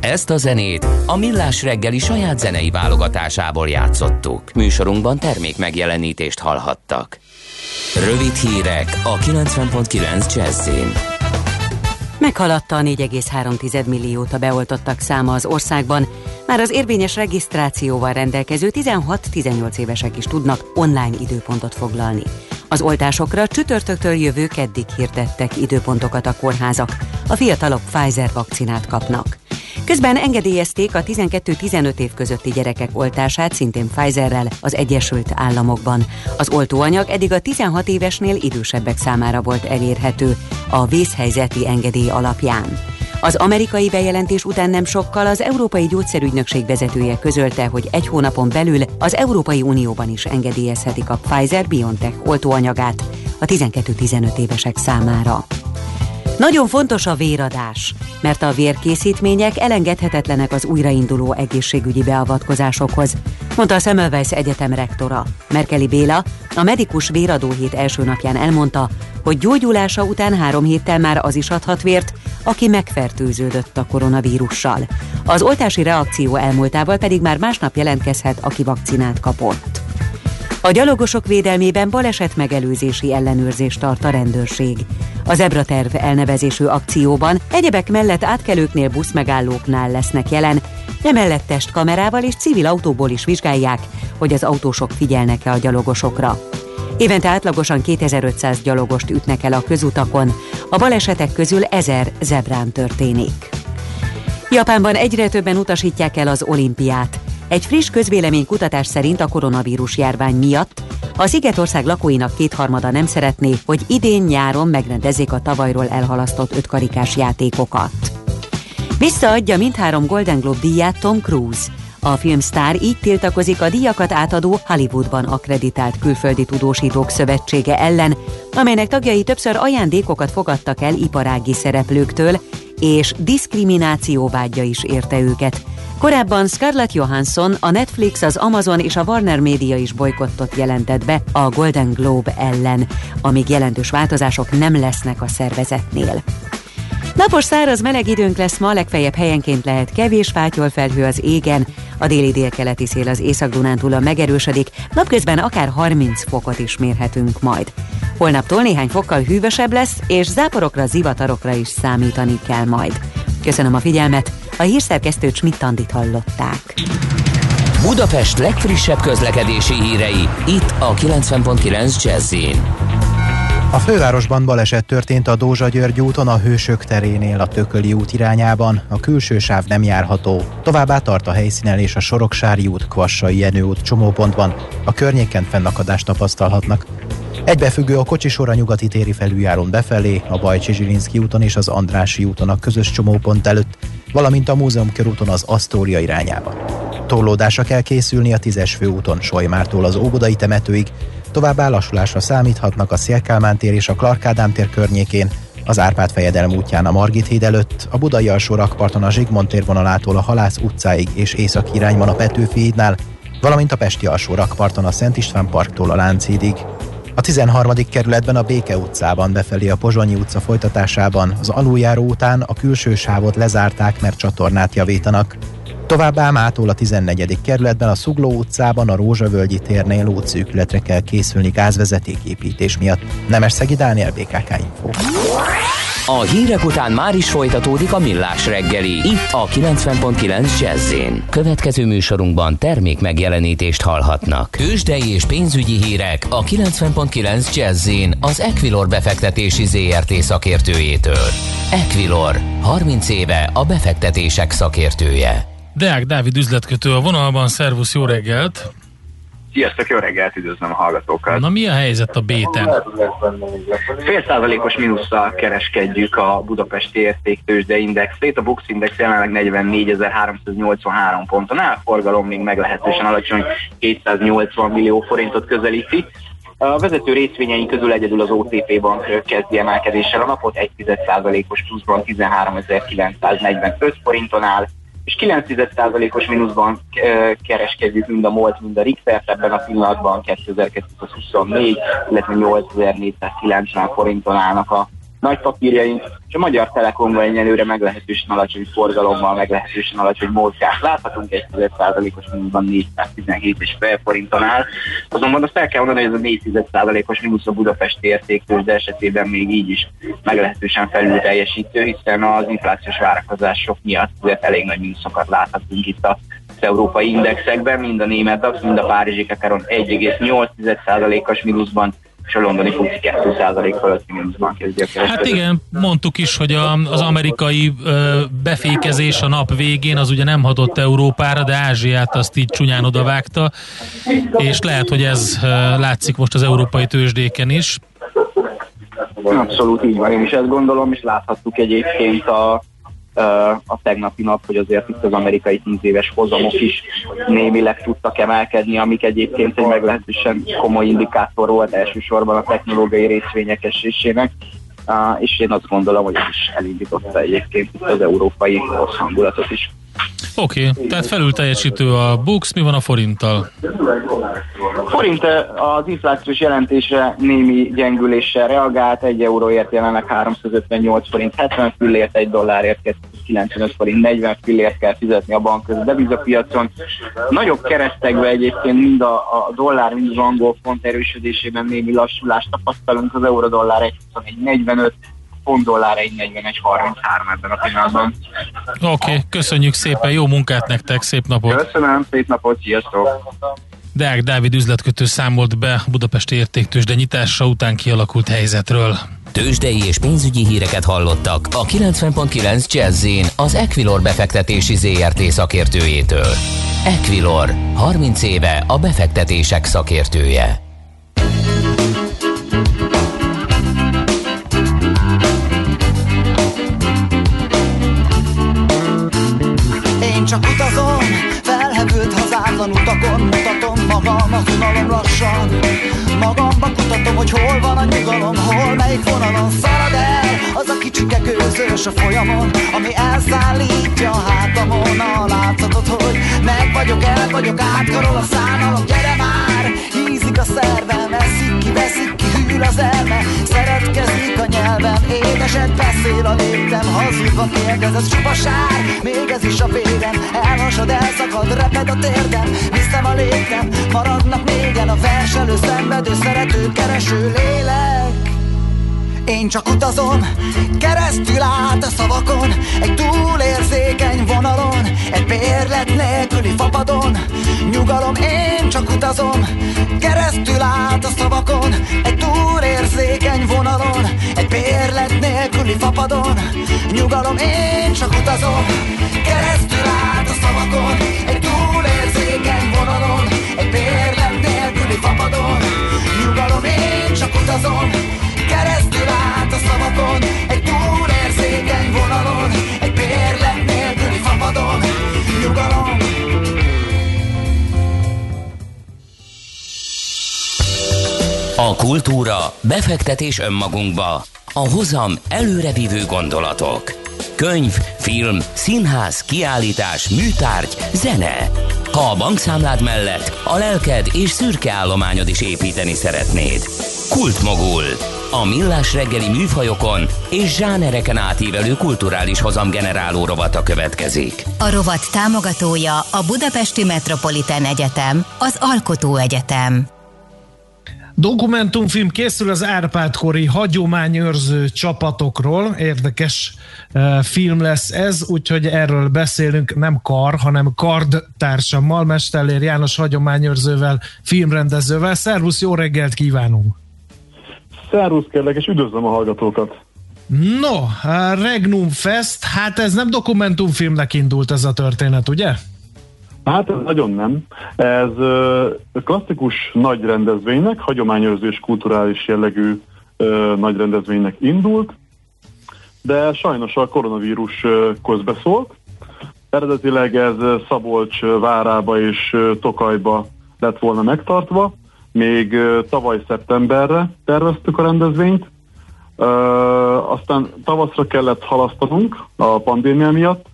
Ezt a zenét a Millás reggeli saját zenei válogatásából játszottuk. Műsorunkban termék megjelenítést hallhattak. Rövid hírek a 90.9 Jazzin. Meghaladta a 4,3 milliót a beoltottak száma az országban, már az érvényes regisztrációval rendelkező 16-18 évesek is tudnak online időpontot foglalni. Az oltásokra csütörtöktől jövő keddig hirdettek időpontokat a kórházak. A fiatalok Pfizer vakcinát kapnak. Közben engedélyezték a 12-15 év közötti gyerekek oltását szintén Pfizerrel az Egyesült Államokban. Az oltóanyag eddig a 16 évesnél idősebbek számára volt elérhető a vészhelyzeti engedély alapján. Az amerikai bejelentés után nem sokkal az Európai Gyógyszerügynökség vezetője közölte, hogy egy hónapon belül az Európai Unióban is engedélyezhetik a Pfizer-BioNTech oltóanyagát a 12-15 évesek számára. Nagyon fontos a véradás, mert a vérkészítmények elengedhetetlenek az újrainduló egészségügyi beavatkozásokhoz, mondta a Semmelweis Egyetem rektora. Merkeli Béla a medikus véradó hét első napján elmondta, hogy gyógyulása után három héttel már az is adhat vért, aki megfertőződött a koronavírussal. Az oltási reakció elmúltával pedig már másnap jelentkezhet, aki vakcinát kapott. A gyalogosok védelmében baleset megelőzési ellenőrzést tart a rendőrség. Az Ebraterv elnevezésű akcióban egyebek mellett átkelőknél buszmegállóknál lesznek jelen, emellett testkamerával és civil autóból is vizsgálják, hogy az autósok figyelnek-e a gyalogosokra. Évente átlagosan 2500 gyalogost ütnek el a közutakon, a balesetek közül 1000 zebrán történik. Japánban egyre többen utasítják el az olimpiát. Egy friss közvéleménykutatás szerint a koronavírus járvány miatt a Szigetország lakóinak kétharmada nem szeretné, hogy idén nyáron megrendezzék a tavalyról elhalasztott ötkarikás játékokat. Visszaadja mindhárom Golden Globe díját Tom Cruise. A filmsztár így tiltakozik a díjakat átadó Hollywoodban akreditált külföldi tudósítók szövetsége ellen, amelynek tagjai többször ajándékokat fogadtak el iparági szereplőktől, és diszkrimináció vágya is érte őket. Korábban Scarlett Johansson, a Netflix, az Amazon és a Warner Media is bolykottot jelentett be a Golden Globe ellen, amíg jelentős változások nem lesznek a szervezetnél. Napos száraz meleg időnk lesz ma, legfeljebb helyenként lehet kevés felhő az égen, a déli délkeleti szél az Észak-Dunántúlon megerősödik, napközben akár 30 fokot is mérhetünk majd. Holnaptól néhány fokkal hűvösebb lesz, és záporokra, zivatarokra is számítani kell majd. Köszönöm a figyelmet, a hírszerkesztő Csmittandit hallották. Budapest legfrissebb közlekedési hírei, itt a 90.9 jazz a fővárosban baleset történt a Dózsa-György úton a Hősök terénél a Tököli út irányában, a külső sáv nem járható. Továbbá tart a helyszínen és a Soroksári út, Kvassai Jenő út csomópontban, a környéken fennakadást tapasztalhatnak. Egybefüggő a kocsisor a nyugati téri felüljárón befelé, a Bajcsi Zsilinszki úton és az Andrási úton a közös csomópont előtt, valamint a múzeum körúton az Asztória irányába. Torlódásra kell készülni a tízes főúton Solymártól az Óbudai temetőig, Továbbá lassulásra számíthatnak a Szélkálmán tér és a Klarkádám tér környékén, az Árpád fejedelem útján a Margit híd előtt, a Budai alsó rakparton a Zsigmond térvonalától a Halász utcáig és észak irányban a Petőfi hídnál, valamint a Pesti alsó rakparton a Szent István parktól a Lánchídig. A 13. kerületben a Béke utcában befelé a Pozsonyi utca folytatásában az aluljáró után a külső sávot lezárták, mert csatornát javítanak. Továbbá mától a 14. kerületben a Szugló utcában a Rózsavölgyi térnél útszűkületre kell készülni gázvezetéképítés miatt. Nemes Szegi Dániel, BKK Info. A hírek után már is folytatódik a millás reggeli, itt a 90.9 jazz Következő műsorunkban termék megjelenítést hallhatnak. Tőzsdei és pénzügyi hírek a 90.9 jazz az Equilor befektetési ZRT szakértőjétől. Equilor, 30 éve a befektetések szakértője. Deák Dávid üzletkötő a vonalban, szervusz, jó reggelt! Sziasztok, jó reggelt, üdvözlöm a hallgatókat! Na mi a helyzet a béten? Fél százalékos mínusszal kereskedjük a Budapesti Értéktősde Indexét. A Bux Index jelenleg 44.383 ponton áll, forgalom még meglehetősen alacsony 280 millió forintot közelíti. A vezető részvényeink közül egyedül az OTP bank kezdi emelkedéssel a napot, 1,1%-os pluszban 13.945 forinton áll, és 9%-os mínuszban kereskedjük mind a MOLT, mind a Richter, ebben a pillanatban 2224, illetve 8490 forinton állnak a nagy papírjaink, és a Magyar Telekomban egyelőre meglehetősen alacsony forgalommal, meglehetősen alacsony mozgás. Láthatunk egy 10%-os mínuszban 417,5 forinton áll. Azonban azt el kell mondani, hogy ez a 410%-os mínusz a Budapesti értéktőzsde esetében még így is meglehetősen felül teljesítő, hiszen az inflációs várakozások miatt elég nagy mínuszokat láthatunk itt a az európai indexekben, mind a német DAX, mind a párizsi Kakaron 1,8%-os mínuszban és a londoni FUCI 2% fölötti mínuszban kezdi a Hát igen, mondtuk is, hogy a, az amerikai ö, befékezés a nap végén az ugye nem hatott Európára, de Ázsiát azt így csúnyán odavágta, és lehet, hogy ez ö, látszik most az európai tőzsdéken is. Abszolút így van, én is ezt gondolom, és láthattuk egyébként a a tegnapi nap, hogy azért itt az amerikai 10 éves hozamok is némileg tudtak emelkedni, amik egyébként egy meglehetősen komoly indikátor volt elsősorban a technológiai részvények esésének. Uh, és én azt gondolom, hogy ez is elindította egyébként az európai rossz hangulatot is. Oké, okay, tehát felül teljesítő a Bux, mi van a forinttal? Forint az inflációs jelentése némi gyengüléssel reagált, egy euróért jelenleg 358 forint 70 fillért, egy dollárért 95 forint 40 fillért kell fizetni a bank devizapiacon. Nagyobb keresztekbe egyébként mind a, a dollár, mind az angol font erősödésében némi lassulást tapasztalunk, az euró dollár 1,45 pont dollár 1,41,33 ebben a pillanatban. Oké, okay, köszönjük szépen, jó munkát nektek, szép napot! Köszönöm, szép napot, sziasztok! Deák Dávid üzletkötő számolt be Budapesti értéktős, de nyitása után kialakult helyzetről. Tőzsdei és pénzügyi híreket hallottak a 90.9 jazz az Equilor befektetési ZRT szakértőjétől. Equilor, 30 éve a befektetések szakértője. Hazátlan utakon Mutatom magam, a unalom lassan. Magamba kutatom, hogy hol van a nyugalom Hol melyik vonalon szalad el. Az a kicsike gőzös a folyamon Ami elszállítja a hátamon. A látszatot, hogy meg vagyok, el vagyok Átkarol a szánalom, gyere már! Hízik a szervem, eszik ki, veszik ki Hűl az elme, szeretkezik a Édeset beszél a léptem Hazudva kérdez, ez csupa sár Még ez is a vérem Elhasad, elszakad, reped a térdem. Viszem a léptem, maradnak négyen A verselő, szenvedő, szerető, kereső lélek én csak utazom, keresztül át a szavakon Egy túlérzékeny vonalon Egy bérlet nélküli fapadon. Nyugalom, én csak utazom Keresztül át a szavakon Egy túlérzékeny vonalon Egy bérlet nélküli fapadon. Nyugalom, én csak utazom Keresztül át a szavakon Egy túlérzékeny vonalon Egy bérlet nélküli fapadon. Nyugalom, én csak utazom szavakon Egy túlérzékeny vonalon Egy bérlet nélküli fapadon Nyugalom A kultúra befektetés önmagunkba. A hozam előrevívő gondolatok. Könyv, film, színház, kiállítás, műtárgy, zene. Ha a bankszámlád mellett a lelked és szürke állományod is építeni szeretnéd. Kultmogul. A millás reggeli műfajokon és zsánereken átívelő kulturális hozamgeneráló rovata következik. A rovat támogatója a Budapesti Metropolitán Egyetem, az Alkotó Egyetem. Dokumentumfilm készül az Árpád-kori hagyományőrző csapatokról. Érdekes uh, film lesz ez, úgyhogy erről beszélünk nem kar, hanem kard társammal, Mestellér János hagyományőrzővel, filmrendezővel. Szervusz, jó reggelt kívánunk! Szervusz kérlek, és üdvözlöm a hallgatókat! No, a Regnum Fest, hát ez nem dokumentumfilmnek indult ez a történet, ugye? Hát ez nagyon nem. Ez klasszikus nagy rendezvénynek, hagyományőrzés kulturális jellegű nagy rendezvénynek indult, de sajnos a koronavírus közbeszólt. Eredetileg ez Szabolcs várába és Tokajba lett volna megtartva, még tavaly szeptemberre terveztük a rendezvényt, aztán tavaszra kellett halasztanunk a pandémia miatt,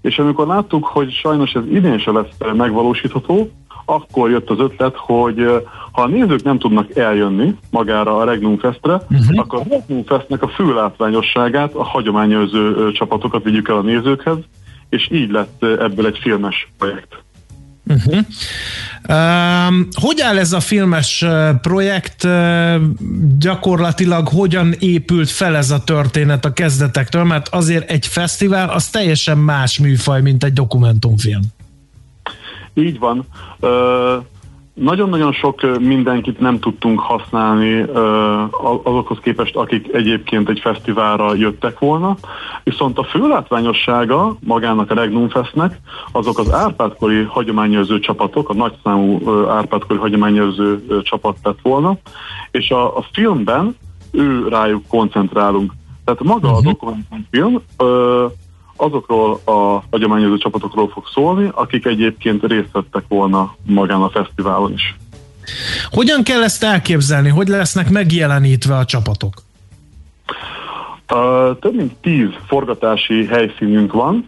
és amikor láttuk, hogy sajnos ez idén se lesz megvalósítható, akkor jött az ötlet, hogy ha a nézők nem tudnak eljönni magára a Regnum Festre, uh-huh. akkor a Regnum Festnek a fő látványosságát, a hagyományőrző csapatokat vigyük el a nézőkhez, és így lett ebből egy filmes projekt. Uh-huh. Um, hogy áll ez a filmes projekt? Uh, gyakorlatilag hogyan épült fel ez a történet a kezdetektől? Mert azért egy fesztivál az teljesen más műfaj, mint egy dokumentumfilm. Így van. Uh, nagyon-nagyon sok mindenkit nem tudtunk használni azokhoz képest, akik egyébként egy fesztiválra jöttek volna, viszont a fő látványossága magának a Regnum Festnek azok az árpádkori hagyományőrző csapatok, a nagyszámú árpádkori hagyományőrző csapat lett volna, és a, a filmben ő rájuk koncentrálunk. Tehát maga uh-huh. a mhm. dokumentumfilm azokról a hagyományozó csapatokról fog szólni, akik egyébként részt vettek volna magán a fesztiválon is. Hogyan kell ezt elképzelni? Hogy lesznek megjelenítve a csapatok? Uh, több mint tíz forgatási helyszínünk van,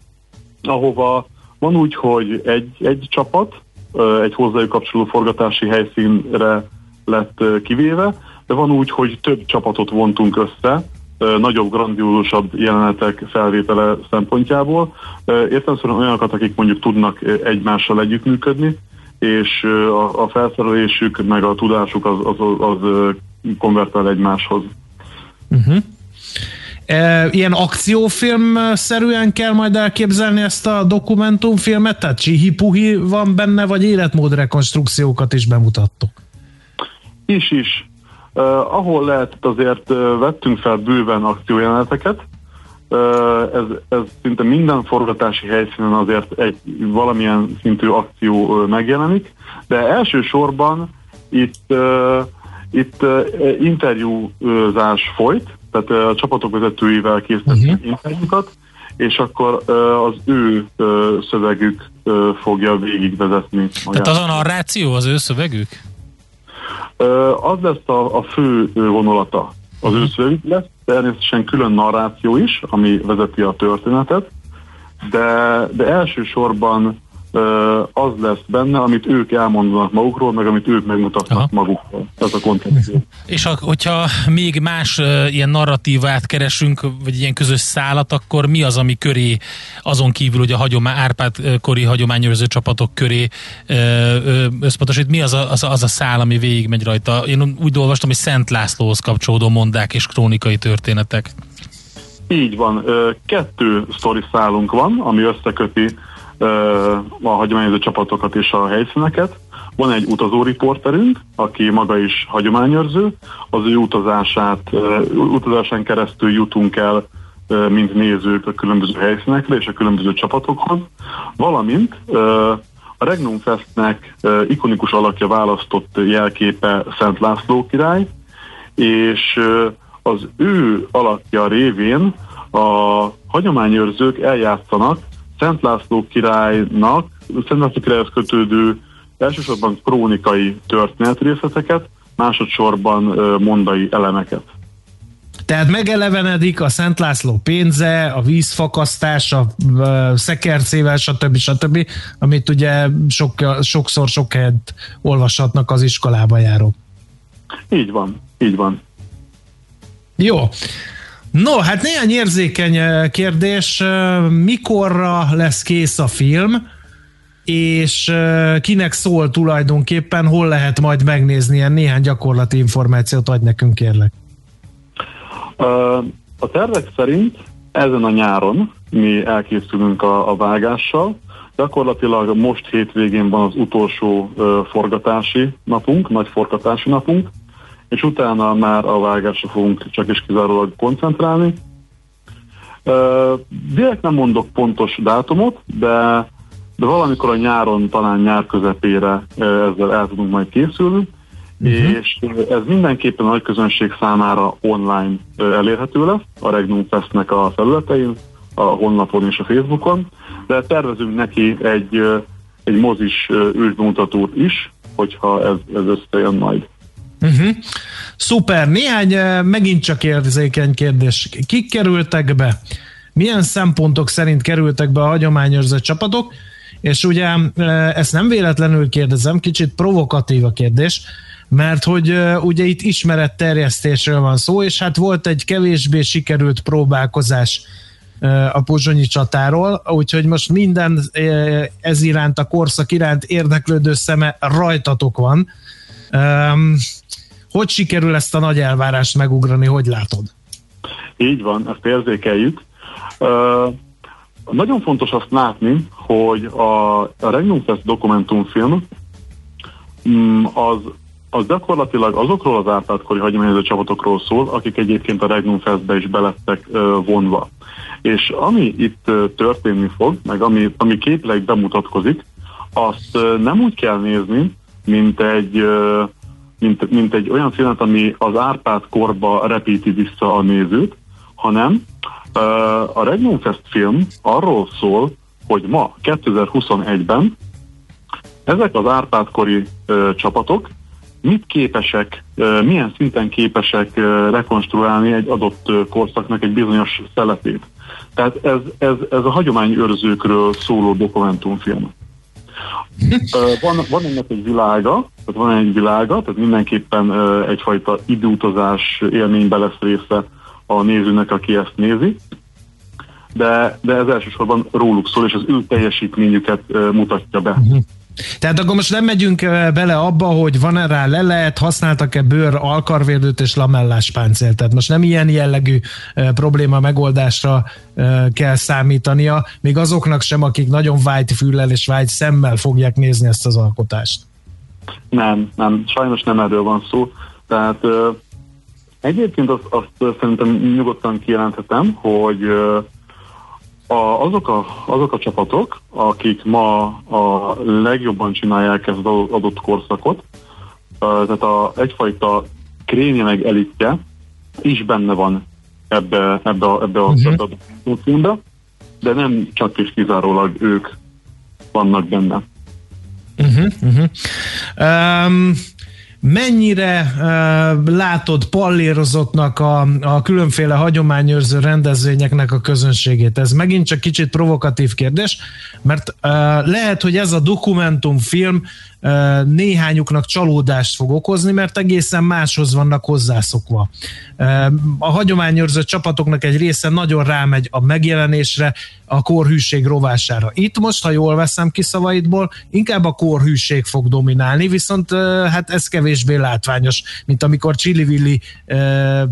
ahova van úgy, hogy egy, egy csapat, uh, egy hozzájuk kapcsoló forgatási helyszínre lett uh, kivéve, de van úgy, hogy több csapatot vontunk össze, nagyobb, grandiózusabb jelenetek felvétele szempontjából. Értelemszerűen olyanokat, akik mondjuk tudnak egymással együttműködni, és a, a felszerelésük, meg a tudásuk az, az, az, konvertál egymáshoz. Uh-huh. ilyen akciófilm-szerűen kell majd elképzelni ezt a dokumentumfilmet? Tehát csihi van benne, vagy életmódrekonstrukciókat is bemutattok? Is is. Uh, ahol lehetett azért uh, vettünk fel bőven akciójeleneteket, uh, ez, ez szinte minden forgatási helyszínen azért egy valamilyen szintű akció uh, megjelenik, de elsősorban itt, uh, itt uh, interjúzás folyt, tehát uh, a csapatok vezetőivel készítettünk uh-huh. interjúkat, és akkor az ő szövegük fogja végigvezetni. Magát. Tehát az a narráció az ő szövegük? Az lesz a, a fő vonulata. Az ő szöveg, lesz természetesen külön narráció is, ami vezeti a történetet, de, de elsősorban az lesz benne, amit ők elmondanak magukról, meg amit ők megmutatnak Aha. magukról. Ez a koncepció. És ha, hogyha még más uh, ilyen narratívát keresünk, vagy ilyen közös szállat, akkor mi az, ami köré, azon kívül, hogy a hagyomá, Árpád kori hagyományőrző csapatok köré összpontosít, mi az a, az, a, az a szál, ami végigmegy rajta? Én úgy olvastam, hogy Szent Lászlóhoz kapcsolódó mondák és krónikai történetek. Így van. Kettő sztori szálunk van, ami összeköti a hagyományozó csapatokat és a helyszíneket. Van egy utazó riporterünk, aki maga is hagyományőrző, az ő utazását, utazásán keresztül jutunk el, mint nézők a különböző helyszínekre és a különböző csapatokhoz, valamint a Regnum Festnek ikonikus alakja választott jelképe Szent László király, és az ő alakja révén a hagyományőrzők eljátszanak Szent László királynak, Szent László királyhoz kötődő elsősorban krónikai történetrészleteket, másodszorban mondai elemeket. Tehát megelevenedik a Szent László pénze, a vízfakasztás, a szekercével, stb. stb., amit ugye sok, sokszor sok helyet olvashatnak az iskolába járók. Így van, így van. Jó. No, hát néhány érzékeny kérdés. Mikorra lesz kész a film, és kinek szól tulajdonképpen, hol lehet majd megnézni ilyen néhány gyakorlati információt adj nekünk, kérlek. A tervek szerint ezen a nyáron mi elkészülünk a, a vágással. Gyakorlatilag most hétvégén van az utolsó forgatási napunk, nagy forgatási napunk, és utána már a vágásra fogunk csak is kizárólag koncentrálni. Direkt nem mondok pontos dátumot, de, de valamikor a nyáron, talán nyár közepére ezzel el tudunk majd készülni, uh-huh. és ez mindenképpen a nagy közönség számára online elérhető lesz, a Regnum Festnek a felületein, a honlapon és a Facebookon, de tervezünk neki egy, egy mozis ősbemutatót is, hogyha ez, ez összejön majd. Uh-huh. Szuper, néhány megint csak érzékeny kérdés. Kik kerültek be? Milyen szempontok szerint kerültek be a hagyományőrző csapatok? és ugye ezt nem véletlenül kérdezem, kicsit provokatív a kérdés, mert hogy ugye itt ismeretterjesztésről van szó, és hát volt egy kevésbé sikerült próbálkozás a pozsonyi csatáról, úgyhogy most minden ez iránt, a korszak iránt érdeklődő szeme rajtatok van. Hogy sikerül ezt a nagy elvárást megugrani, hogy látod? Így van, ezt érzékeljük. Uh, nagyon fontos azt látni, hogy a, a Regnum Fest dokumentumfilm um, az, az gyakorlatilag azokról az ártátkori hagyományozó csapatokról szól, akik egyébként a Regnum Festbe is belettek uh, vonva. És ami itt uh, történni fog, meg ami, ami képileg bemutatkozik, azt uh, nem úgy kell nézni, mint egy mint, mint egy olyan filmet, ami az Árpád korba repíti vissza a nézőt, hanem a Regnum Fest film arról szól, hogy ma, 2021-ben ezek az Árpád-kori uh, csapatok mit képesek, uh, milyen szinten képesek uh, rekonstruálni egy adott uh, korszaknak egy bizonyos szeletét. Tehát ez, ez, ez a hagyományőrzőkről szóló dokumentumfilm. Van, van ennek egy világa, tehát van egy világa, tehát mindenképpen egyfajta időutazás élménybe lesz része a nézőnek, aki ezt nézi, de, de ez elsősorban róluk szól, és az ő teljesítményüket mutatja be. Tehát akkor most nem megyünk bele abba, hogy van-e rá lelet, használtak-e bőr, alkarvédőt és lamellás páncélt. Tehát most nem ilyen jellegű probléma megoldásra kell számítania, még azoknak sem, akik nagyon vágy füllel és vágy szemmel fogják nézni ezt az alkotást. Nem, nem, sajnos nem erről van szó. Tehát egyébként azt, azt szerintem nyugodtan kijelenthetem, hogy a, azok, a, azok a csapatok, akik ma a legjobban csinálják ezt az adott korszakot, tehát a, egyfajta krénje meg elitje is benne van ebbe, ebbe, a, ebbe a, uh-huh. a filmbe, de nem csak és kizárólag ők vannak benne. Uh-huh, uh-huh. Um, mennyire uh, látod pallérozottnak a, a különféle hagyományőrző rendezvényeknek a közönségét? Ez megint csak kicsit provokatív kérdés, mert uh, lehet, hogy ez a dokumentumfilm néhányuknak csalódást fog okozni, mert egészen máshoz vannak hozzászokva. A hagyományőrző csapatoknak egy része nagyon rámegy a megjelenésre, a korhűség rovására. Itt most, ha jól veszem ki szavaidból, inkább a korhűség fog dominálni, viszont hát ez kevésbé látványos, mint amikor Csili-Villi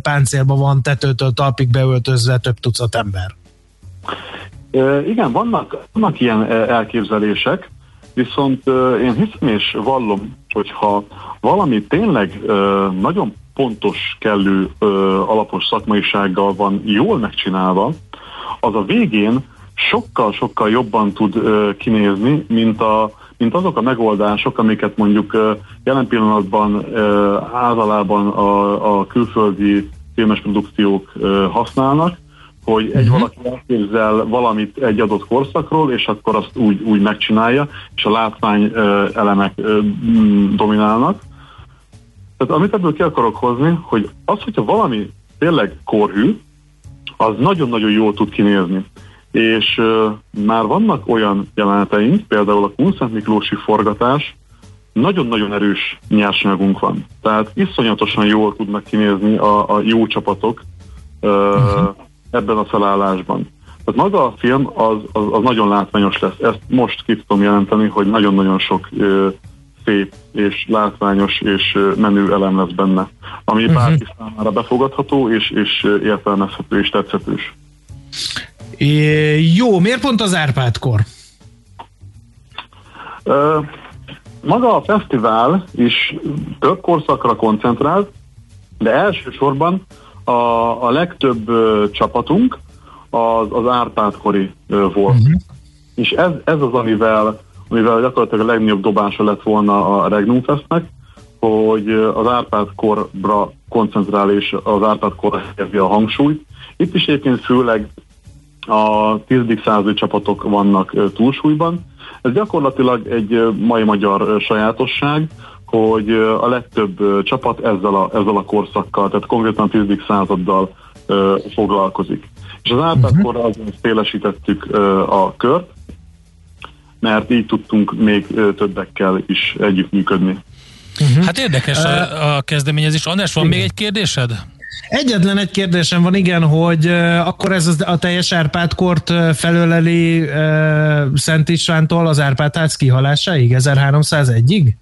páncélban van tetőtől talpig beöltözve több tucat ember. Igen, vannak, vannak ilyen elképzelések, Viszont én hiszem és vallom, hogyha valami tényleg nagyon pontos, kellő, alapos szakmaisággal van jól megcsinálva, az a végén sokkal-sokkal jobban tud kinézni, mint, a, mint azok a megoldások, amiket mondjuk jelen pillanatban általában a, a külföldi filmes produkciók használnak, hogy egy uh-huh. valaki elképzel valamit egy adott korszakról, és akkor azt úgy, úgy megcsinálja, és a látvány uh, elemek uh, dominálnak. Tehát amit ebből ki akarok hozni, hogy az, hogyha valami tényleg korhű, az nagyon-nagyon jól tud kinézni. És uh, már vannak olyan jeleneteink, például a Kunszent Miklósi forgatás, nagyon-nagyon erős nyersanyagunk van. Tehát iszonyatosan jól tudnak kinézni a, a jó csapatok, uh, uh-huh ebben a felállásban. Tehát maga a film az, az, az nagyon látványos lesz. Ezt most ki tudom jelenteni, hogy nagyon-nagyon sok ö, szép és látványos és menő elem lesz benne, ami uh-huh. bárki számára befogadható és, és értelmezhető és tetszetős. É, jó, miért pont az Árpád-kor? Ö, maga a fesztivál is több korszakra koncentrált, de elsősorban a, a legtöbb ö, csapatunk az, az Árpád-kori ö, volt. Uh-huh. És ez, ez az, amivel, amivel gyakorlatilag a legnagyobb dobása lett volna a Regnum Festnek, hogy az Árpád korra koncentrál és az Árpád korra helyezi a hangsúlyt. Itt is egyébként főleg a 10. századi csapatok vannak túlsúlyban. Ez gyakorlatilag egy mai magyar sajátosság, hogy a legtöbb csapat ezzel a, ezzel a korszakkal, tehát konkrétan a 10. századdal ö, foglalkozik. És az átlakkor uh-huh. azon szélesítettük ö, a kört, mert így tudtunk még többekkel is együttműködni. Uh-huh. Hát érdekes a, a kezdeményezés. András, van igen. még egy kérdésed? Egyetlen egy kérdésem van, igen, hogy uh, akkor ez a teljes Árpád-kort uh, felöleli uh, Szent Istvántól az Árpád-hác kihalásáig, 1301-ig?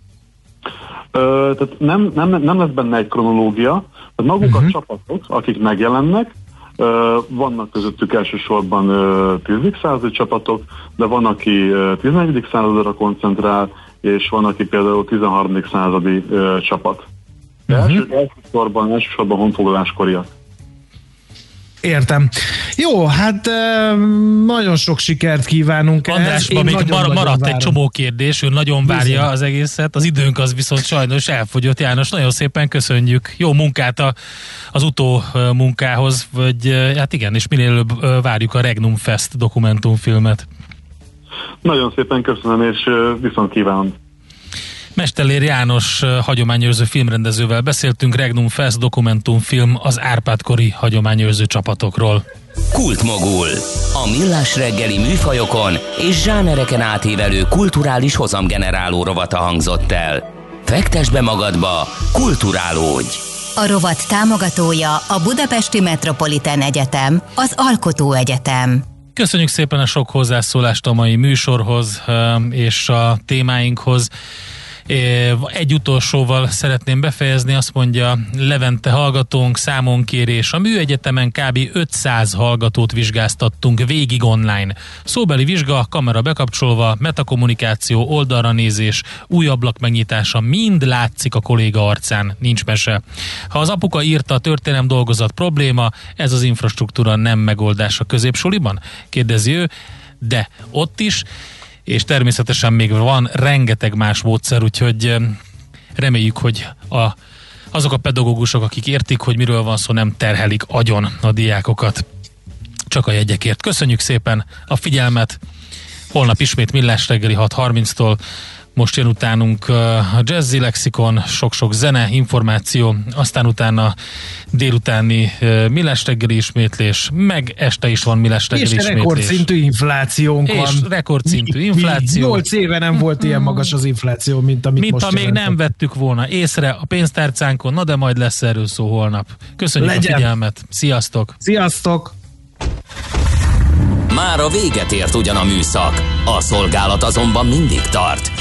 Tehát nem, nem, nem lesz benne egy kronológia, tehát maguk uh-huh. a csapatok, akik megjelennek, vannak közöttük elsősorban uh, 10. századi csapatok, de van, aki uh, 14. századra koncentrál, és van, aki például 13. századi uh, csapat. Uh-huh. Első, elsősorban, elsősorban honfoglaláskoriak. Értem. Jó, hát nagyon sok sikert kívánunk Andrásban még mar- maradt várom. egy csomó kérdés, ő nagyon várja Bizony. az egészet, az időnk az viszont sajnos elfogyott. János, nagyon szépen köszönjük. Jó munkát a, az utó munkához, vagy hát igen, és minél előbb várjuk a Regnum Fest dokumentumfilmet. Nagyon szépen köszönöm, és viszont kívánom. Mestelér János hagyományőrző filmrendezővel beszéltünk Regnum Fest dokumentumfilm az Árpádkori hagyományőrző csapatokról. Kultmogul. A millás reggeli műfajokon és zsánereken átívelő kulturális hozamgeneráló rovata hangzott el. Fektes be magadba, kulturálódj! A rovat támogatója a Budapesti Metropolitán Egyetem, az Alkotó Egyetem. Köszönjük szépen a sok hozzászólást a mai műsorhoz és a témáinkhoz. Egy utolsóval szeretném befejezni, azt mondja Levente hallgatónk, számonkérés. A műegyetemen kb. 500 hallgatót vizsgáztattunk végig online. Szóbeli vizsga, kamera bekapcsolva, metakommunikáció, oldalra nézés, új ablak megnyitása, mind látszik a kolléga arcán, nincs mese. Ha az apuka írta a történelem dolgozat probléma, ez az infrastruktúra nem megoldás a középsuliban? Kérdezi ő, de ott is és természetesen még van rengeteg más módszer, úgyhogy reméljük, hogy a, azok a pedagógusok, akik értik, hogy miről van szó, nem terhelik agyon a diákokat csak a jegyekért. Köszönjük szépen a figyelmet! Holnap ismét Millás reggeli 6.30-tól most jön utánunk a Jazzy Lexikon, sok-sok zene, információ, aztán utána délutáni Millás reggeli ismétlés, meg este is van Millás reggeli és ismétlés. rekordszintű inflációnk és van. rekordszintű infláció. 8 éve nem volt ilyen magas az infláció, mint amit mint most ha még nem vettük volna észre a pénztárcánkon, na de majd lesz erről szó holnap. Köszönjük Legyen. a figyelmet. Sziasztok! Sziasztok! Már a véget ért ugyan a műszak, a szolgálat azonban mindig tart,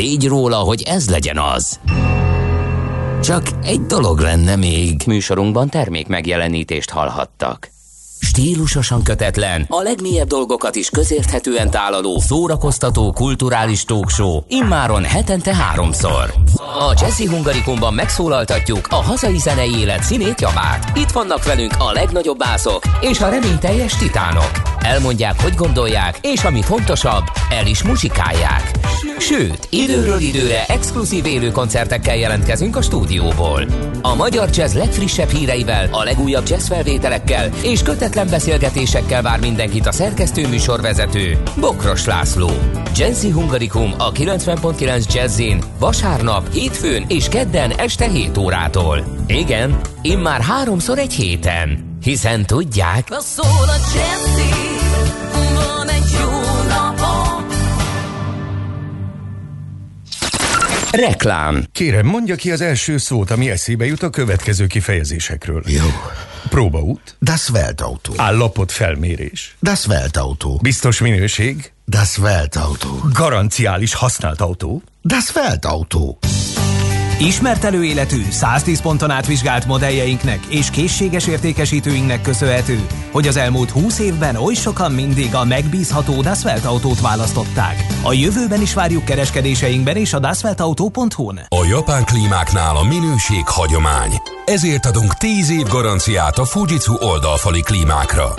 tégy róla, hogy ez legyen az. Csak egy dolog lenne még. Műsorunkban termék megjelenítést hallhattak. Stílusosan kötetlen, a legmélyebb dolgokat is közérthetően tálaló, szórakoztató, kulturális talkshow, immáron hetente háromszor. A Jazzy Hungarikumban megszólaltatjuk a hazai zenei élet színét javát. Itt vannak velünk a legnagyobb bászok és a reményteljes titánok. Elmondják, hogy gondolják, és ami fontosabb, el is muzsikálják. Sőt, időről időre exkluzív élő koncertekkel jelentkezünk a stúdióból. A magyar jazz legfrissebb híreivel, a legújabb jazz felvételekkel és kötetlen beszélgetésekkel vár mindenkit a szerkesztő műsorvezető, Bokros László. Jazzy Hungarikum a 90.9 Jazzin vasárnap, hétfőn és kedden este 7 órától. Igen, immár háromszor egy héten. Hiszen tudják... Szól a Jazzy, van egy jó napom. Reklám. Kérem, mondja ki az első szót, ami eszébe jut a következő kifejezésekről. Jó. Próbaút. Das Weltauto. Állapot felmérés. Das Weltauto. Biztos minőség. Das Weltauto. Garanciális használt autó. Das Weltauto. Ismert előéletű, 110 ponton átvizsgált modelljeinknek és készséges értékesítőinknek köszönhető, hogy az elmúlt 20 évben oly sokan mindig a megbízható Dasvelt autót választották. A jövőben is várjuk kereskedéseinkben és a dasveltauto.hu-n. A japán klímáknál a minőség hagyomány. Ezért adunk 10 év garanciát a Fujitsu oldalfali klímákra.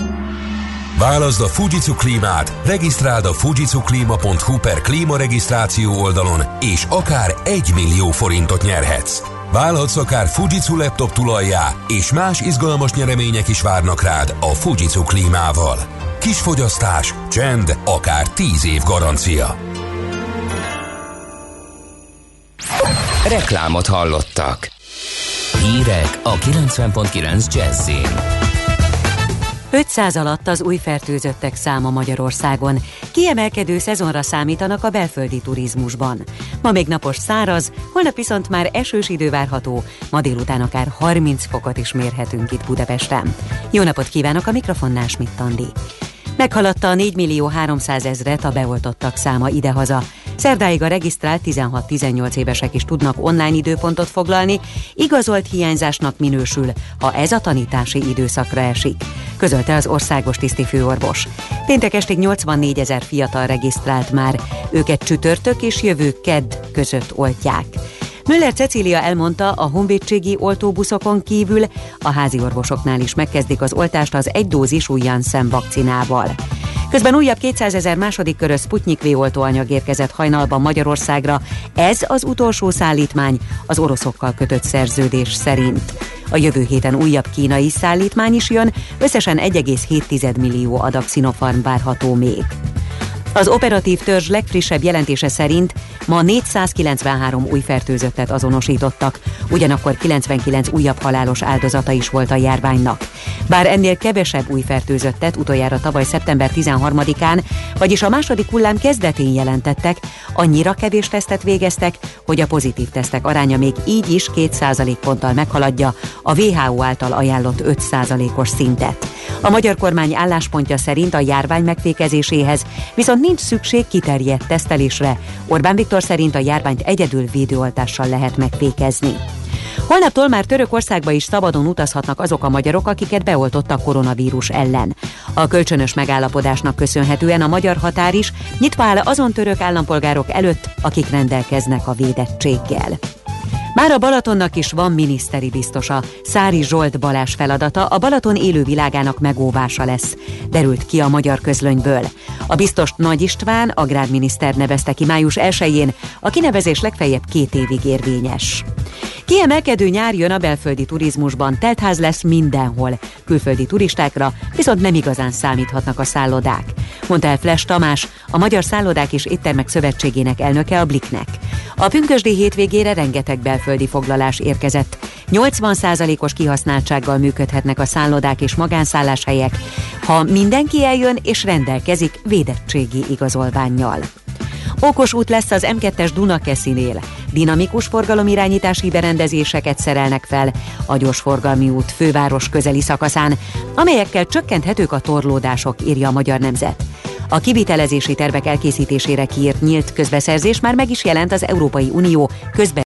Válaszd a Fujitsu klímát, regisztráld a fujitsuklima.hu per klímaregisztráció oldalon, és akár 1 millió forintot nyerhetsz. Válhatsz akár Fujitsu laptop tulajjá, és más izgalmas nyeremények is várnak rád a Fujitsu klímával. Kis fogyasztás, csend, akár 10 év garancia. Reklámot hallottak. Hírek a 90.9 Jazzin. 500 alatt az új fertőzöttek száma Magyarországon. Kiemelkedő szezonra számítanak a belföldi turizmusban. Ma még napos száraz, holnap viszont már esős idő várható, ma délután akár 30 fokot is mérhetünk itt Budapesten. Jó napot kívánok a mikrofonnál Schmidt Andi. Meghaladta a 4 millió 300 ezret a beoltottak száma idehaza. Szerdáig a regisztrált 16-18 évesek is tudnak online időpontot foglalni, igazolt hiányzásnak minősül, ha ez a tanítási időszakra esik, közölte az országos tisztifőorvos. Péntek estig 84 ezer fiatal regisztrált már, őket csütörtök és jövő kedd között oltják. Müller Cecília elmondta, a honvédségi oltóbuszokon kívül a házi orvosoknál is megkezdik az oltást az egydózis Janssen vakcinával. Közben újabb 200 ezer második körös Sputnik V oltóanyag érkezett hajnalban Magyarországra. Ez az utolsó szállítmány az oroszokkal kötött szerződés szerint. A jövő héten újabb kínai szállítmány is jön, összesen 1,7 millió adag Sinopharm várható még. Az operatív törzs legfrissebb jelentése szerint ma 493 új fertőzöttet azonosítottak, ugyanakkor 99 újabb halálos áldozata is volt a járványnak. Bár ennél kevesebb új fertőzöttet utoljára tavaly szeptember 13-án, vagyis a második hullám kezdetén jelentettek, annyira kevés tesztet végeztek, hogy a pozitív tesztek aránya még így is 2% ponttal meghaladja a WHO által ajánlott 5% os szintet. A magyar kormány álláspontja szerint a járvány megfékezéséhez viszont nincs szükség kiterjedt tesztelésre. Orbán Viktor szerint a járványt egyedül védőoltással lehet megfékezni. Holnaptól már Törökországba is szabadon utazhatnak azok a magyarok, akiket beoltottak koronavírus ellen. A kölcsönös megállapodásnak köszönhetően a magyar határ is nyitva áll azon török állampolgárok előtt, akik rendelkeznek a védettséggel. Már a Balatonnak is van miniszteri biztosa. Szári Zsolt Balás feladata a Balaton élővilágának megóvása lesz, derült ki a magyar közlönyből. A biztos Nagy István, agrárminiszter nevezte ki május 1-én, a kinevezés legfeljebb két évig érvényes. Kiemelkedő nyár jön a belföldi turizmusban, teltház lesz mindenhol. Külföldi turistákra viszont nem igazán számíthatnak a szállodák. Mondta el Flash Tamás, a Magyar Szállodák és Éttermek Szövetségének elnöke a Bliknek. A pünkösdi hétvégére rengeteg belföldi foglalás érkezett. 80%-os kihasználtsággal működhetnek a szállodák és magánszálláshelyek, ha mindenki eljön és rendelkezik védettségi igazolványjal. Okos út lesz az M2-es Dunakeszinél. Dinamikus forgalomirányítási berendezéseket szerelnek fel a gyorsforgalmi út főváros közeli szakaszán, amelyekkel csökkenthetők a torlódások, írja a Magyar Nemzet. A kivitelezési tervek elkészítésére kiírt nyílt közbeszerzés már meg is jelent az Európai Unió közbe